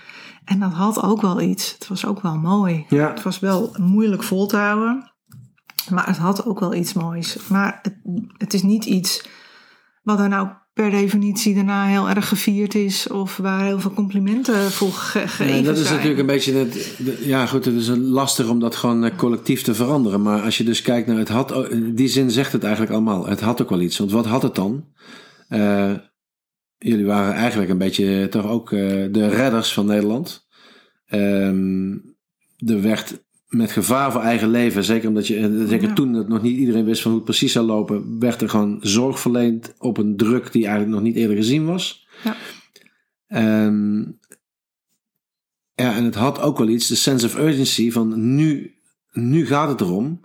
En dat had ook wel iets. Het was ook wel mooi. Ja. Het was wel moeilijk vol te houden. Maar het had ook wel iets moois. Maar het, het is niet iets wat er nou per definitie daarna heel erg gevierd is. Of waar heel veel complimenten voor ge- gegeven Nee, dat is zijn. natuurlijk een beetje. Het, ja, goed, het is lastig om dat gewoon eh, collectief te veranderen. Maar als je dus kijkt naar het had. In die zin zegt het eigenlijk allemaal. Het had ook wel iets. Want wat had het dan? Eh, jullie waren eigenlijk een beetje toch ook eh, de redders van Nederland. Ehm, er werd met gevaar voor eigen leven, zeker omdat je, eh, zeker Ja. toen het nog niet iedereen wist van hoe het precies zou lopen, werd er gewoon zorg verleend op een druk die eigenlijk nog niet eerder gezien was. Ja. Ehm, ja, en het had ook wel iets, de sense of urgency van nu, nu gaat het erom.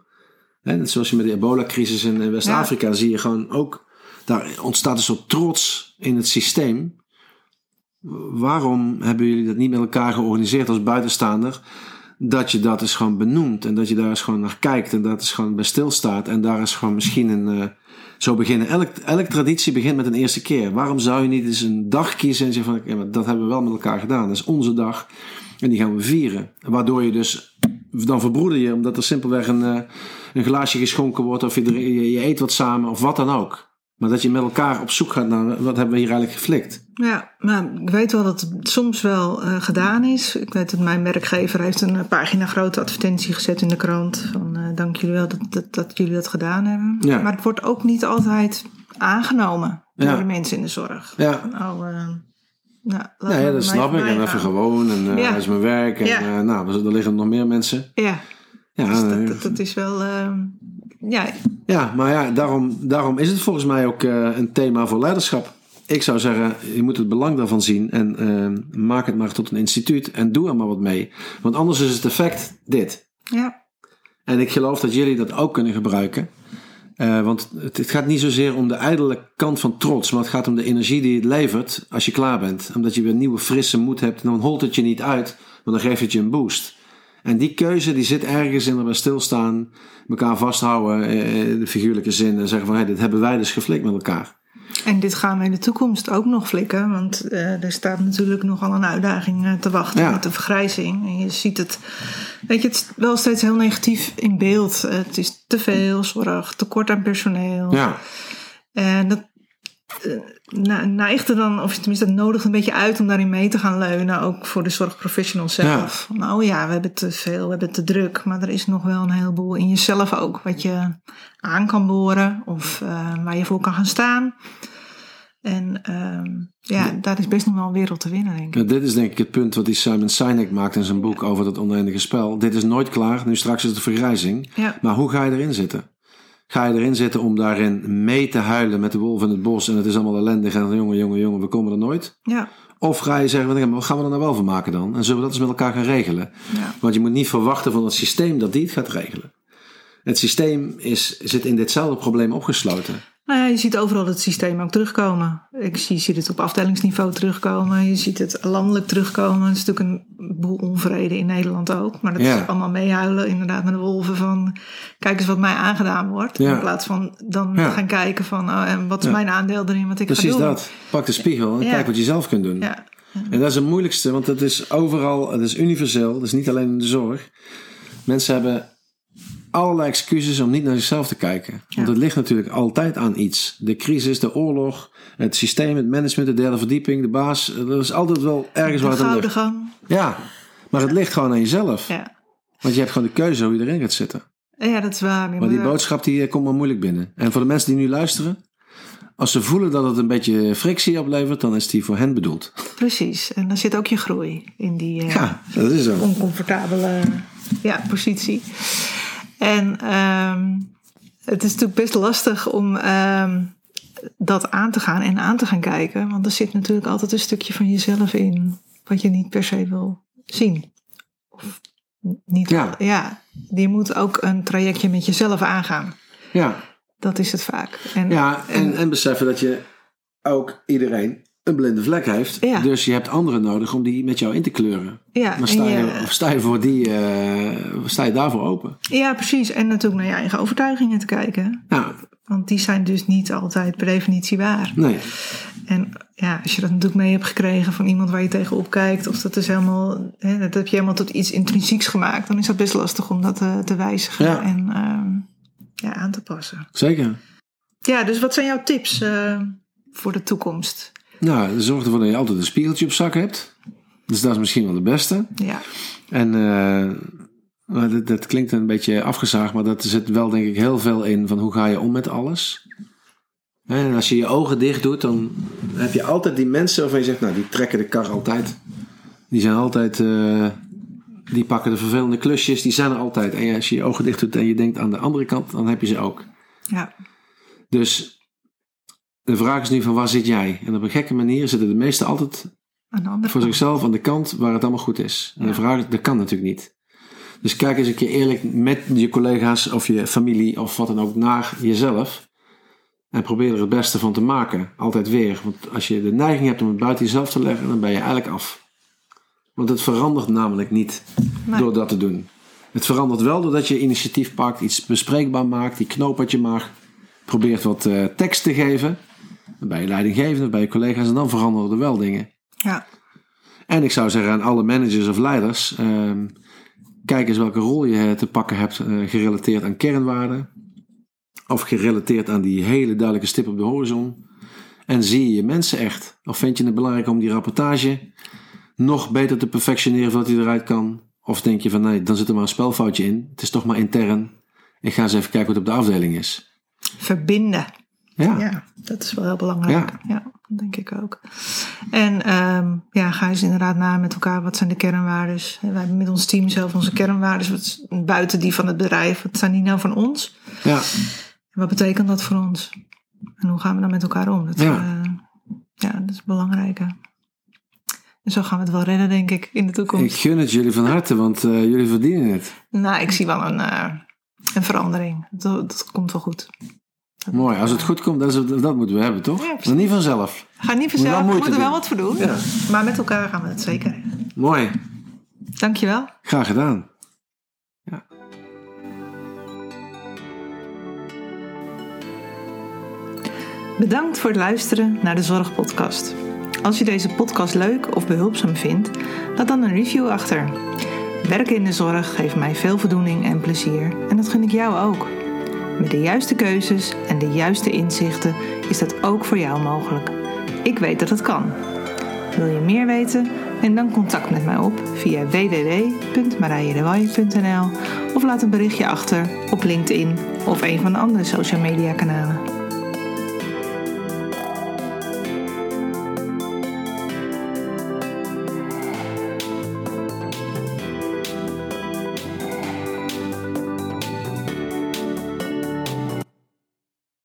Hè, net zoals je met de ebola-crisis in in West-Afrika zie je gewoon ook, daar ontstaat een soort trots in het systeem. Waarom hebben jullie dat niet met elkaar georganiseerd als buitenstaander? Dat je dat eens gewoon benoemt en dat je daar eens gewoon naar kijkt en dat eens gewoon bij stilstaat en daar is gewoon misschien een. eh, zo beginnen. Elk, elke traditie begint met een eerste keer. Waarom zou je niet eens een dag kiezen en zeggen van ja, dat hebben we wel met elkaar gedaan. Dat is onze dag en die gaan we vieren. Waardoor je dus dan verbroeder je omdat er simpelweg een, eh, een glaasje geschonken wordt of je, je eet wat samen of wat dan ook. Maar dat je met elkaar op zoek gaat naar wat hebben we hier eigenlijk geflikt. Ja, maar ik weet wel dat het soms wel eh, gedaan is. Ik weet dat mijn werkgever heeft een eh, pagina grote advertentie gezet in de krant. Van eh, dank jullie wel dat, dat, dat jullie dat gedaan hebben. Ja. Maar het wordt ook niet altijd aangenomen door Ja. de mensen in de zorg. Ja. Van, oh, eh, nou, Ja, ja dat snap ik. En even gaan. gewoon. En dat is mijn werk. En nou, er liggen nog meer mensen. Ja, Ja, dus dat, dat, dat is wel... ja, Ja, maar ja, daarom, daarom is het volgens mij ook eh, een thema voor leiderschap. Ik zou zeggen, je moet het belang daarvan zien en eh, maak het maar tot een instituut en doe er maar wat mee. Want anders is het effect dit. ja, En ik geloof dat jullie dat ook kunnen gebruiken. Eh, want het, het gaat niet zozeer om de ijdele kant van trots, maar het gaat om de energie die het levert als je klaar bent. Omdat je weer nieuwe frisse moed hebt en dan holt het je niet uit, maar dan geeft het je een boost. En die keuze die zit ergens in erbij stilstaan, elkaar vasthouden, eh, in de figuurlijke zin, en zeggen van hey, dit hebben wij dus geflikt met elkaar. en dit gaan we in de toekomst ook nog flikken. Want eh, er staat natuurlijk nogal een uitdaging eh, te wachten Ja. met de vergrijzing. En je ziet het, weet je, het is wel steeds heel negatief in beeld. Eh, het is te veel zorg, tekort aan personeel. Ja, En dat eh, neigt er dan, of tenminste dat nodigt een beetje uit om daarin mee te gaan leunen. Ook voor de zorgprofessionals zelf. Oh ja, we hebben te veel, we hebben te druk. Maar er is nog wel een heleboel in jezelf ook. Wat je aan kan boren. Of eh, waar je voor kan gaan staan. En ehm, ja, daar is best nog wel een wereld te winnen, denk ik. Ja, dit is denk ik het punt wat die Simon Sinek maakt in zijn boek over dat oneindige spel. Dit is nooit klaar, nu straks is het vergrijzing. Ja, Maar hoe ga je erin zitten? Ga je erin zitten om daarin mee te huilen met de wolf in het bos en het is allemaal ellendig en jongen, jongen, jongen, we komen er nooit? ja, Of ga je zeggen, wat gaan we er nou wel van maken dan? En zullen we dat eens met elkaar gaan regelen? ja. Want je moet niet verwachten van het systeem dat die het gaat regelen. Het systeem is, zit in ditzelfde probleem opgesloten. Nou ja, je ziet overal het systeem ook terugkomen. Ik zie, je ziet het op afdelingsniveau terugkomen. Je ziet het landelijk terugkomen. Het is natuurlijk een boel onvrede in Nederland ook. Maar dat Ja. is allemaal meehuilen inderdaad met de wolven van... kijk eens wat mij aangedaan wordt. Ja. In plaats van dan Ja. gaan kijken van... oh, en wat is mijn aandeel erin wat ik Precies ga doen. dat. Pak de spiegel en kijk wat je zelf kunt doen. Ja, En dat is het moeilijkste, want het is overal, het is universeel, het is niet alleen in de zorg. Mensen hebben allerlei excuses om niet naar zichzelf te kijken. Want het ligt natuurlijk altijd aan iets. De crisis, de oorlog, het systeem, het management, de derde verdieping, de baas. Er is altijd wel ergens De waar het aan ligt. gang. Ja, maar het ligt gewoon aan jezelf. Ja. Want je hebt gewoon de keuze hoe je erin gaat zitten. ja, dat is waar. Maar die boodschap die eh, komt maar moeilijk binnen. En voor de mensen die nu luisteren, als ze voelen dat het een beetje frictie oplevert, dan is die voor hen bedoeld. Precies. En dan zit ook je groei in die eh, Ja, dat is zo. oncomfortabele ja, positie. En ehm, het is natuurlijk best lastig om ehm, dat aan te gaan en aan te gaan kijken. Want er zit natuurlijk altijd een stukje van jezelf in wat je niet per se wil zien. Of niet. Ja. ja. Je moet ook een trajectje met jezelf aangaan. Ja, Dat is het vaak. En, ja en, en beseffen dat je ook iedereen een blinde vlek heeft. Ja. Dus je hebt anderen nodig om die met jou in te kleuren. ja, Maar sta je, je- of sta je, voor die, eh, sta je daarvoor open? ja, precies. En natuurlijk naar je eigen overtuigingen te kijken. Ja, Want die zijn dus niet altijd per definitie waar. nee. En ja, als je dat natuurlijk mee hebt gekregen van iemand waar je tegenop kijkt, of dat is helemaal, hè, dat heb je helemaal tot iets intrinsieks gemaakt, dan is dat best lastig om dat eh, te wijzigen Ja. en ehm, ja, aan te passen. Zeker. Ja, dus wat zijn jouw tips eh, voor de toekomst? Nou, zorg ervoor dat je altijd een spiegeltje op zak hebt. Dus dat is misschien wel de beste. Ja, En eh, dat, dat klinkt een beetje afgezaagd, maar dat zit wel denk ik heel veel in van hoe ga je om met alles. En als je je ogen dicht doet, dan heb je altijd die mensen waarvan je zegt, nou die trekken de kar altijd. Die zijn altijd, eh, die pakken de vervelende klusjes, die zijn er altijd. En als je je ogen dicht doet en je denkt aan de andere kant, dan heb je ze ook. ja, Dus de vraag is nu van waar zit jij? En op een gekke manier zitten de meesten altijd de voor zichzelf aan de kant waar het allemaal goed is. En de vraag is, dat kan natuurlijk niet. Dus kijk eens een keer eerlijk met je collega's of je familie of wat dan ook naar jezelf. En probeer er het beste van te maken. Altijd weer. Want als je de neiging hebt om het buiten jezelf te leggen, dan ben je eigenlijk af. Want het verandert namelijk niet Nee. door dat te doen. Het verandert wel doordat je initiatief pakt, iets bespreekbaar maakt, die knoop wat je mag. Probeert wat eh, tekst te geven. Bij je leidinggevende, bij je collega's. En dan veranderen er wel dingen. Ja, En ik zou zeggen aan alle managers of leiders: ehm, kijk eens welke rol je te pakken hebt eh, gerelateerd aan kernwaarden. Of gerelateerd aan die hele duidelijke stip op de horizon. En zie je je mensen echt? Of vind je het belangrijk om die rapportage nog beter te perfectioneren voordat die eruit kan? Of denk je van nee, dan zit er maar een spelfoutje in. Het is toch maar intern. Ik ga eens even kijken wat op de afdeling is. verbinden. Ja, Ja, dat is wel heel belangrijk. Ja, dat denk ik ook. En ehm, ja, ga eens inderdaad na met elkaar. Wat zijn de kernwaardes? Wij hebben met ons team zelf onze kernwaardes. Wat buiten die van het bedrijf. Wat zijn die nou van ons? ja. En wat betekent dat voor ons? En hoe gaan we dan met elkaar om? Dat, Ja. ja. ja, dat is belangrijk. En zo gaan we het wel redden, denk ik, in de ik toekomst. gun het jullie van harte, want eh, jullie verdienen het. Nou, ik zie wel een, eh, een verandering. Dat, dat komt wel goed. Mooi, als het goed komt, dat, is, dat moeten we hebben, toch? Ja, maar niet vanzelf. Ga niet vanzelf, we moeten er wel wat voor doen. Ja. Maar met elkaar gaan we het zeker. Mooi, Dankjewel. graag gedaan. Bedankt voor het luisteren naar de Zorgpodcast. Als je deze podcast leuk of behulpzaam vindt, laat dan een review achter. Werken in de zorg geeft mij veel voldoening en plezier en dat gun ik jou ook. Met de juiste keuzes en de juiste inzichten is dat ook voor jou mogelijk. Ik weet dat het kan. Wil je meer weten? Neem dan contact met mij op via www.marijedewaaij.nl of laat een berichtje achter op LinkedIn of een van de andere social media kanalen.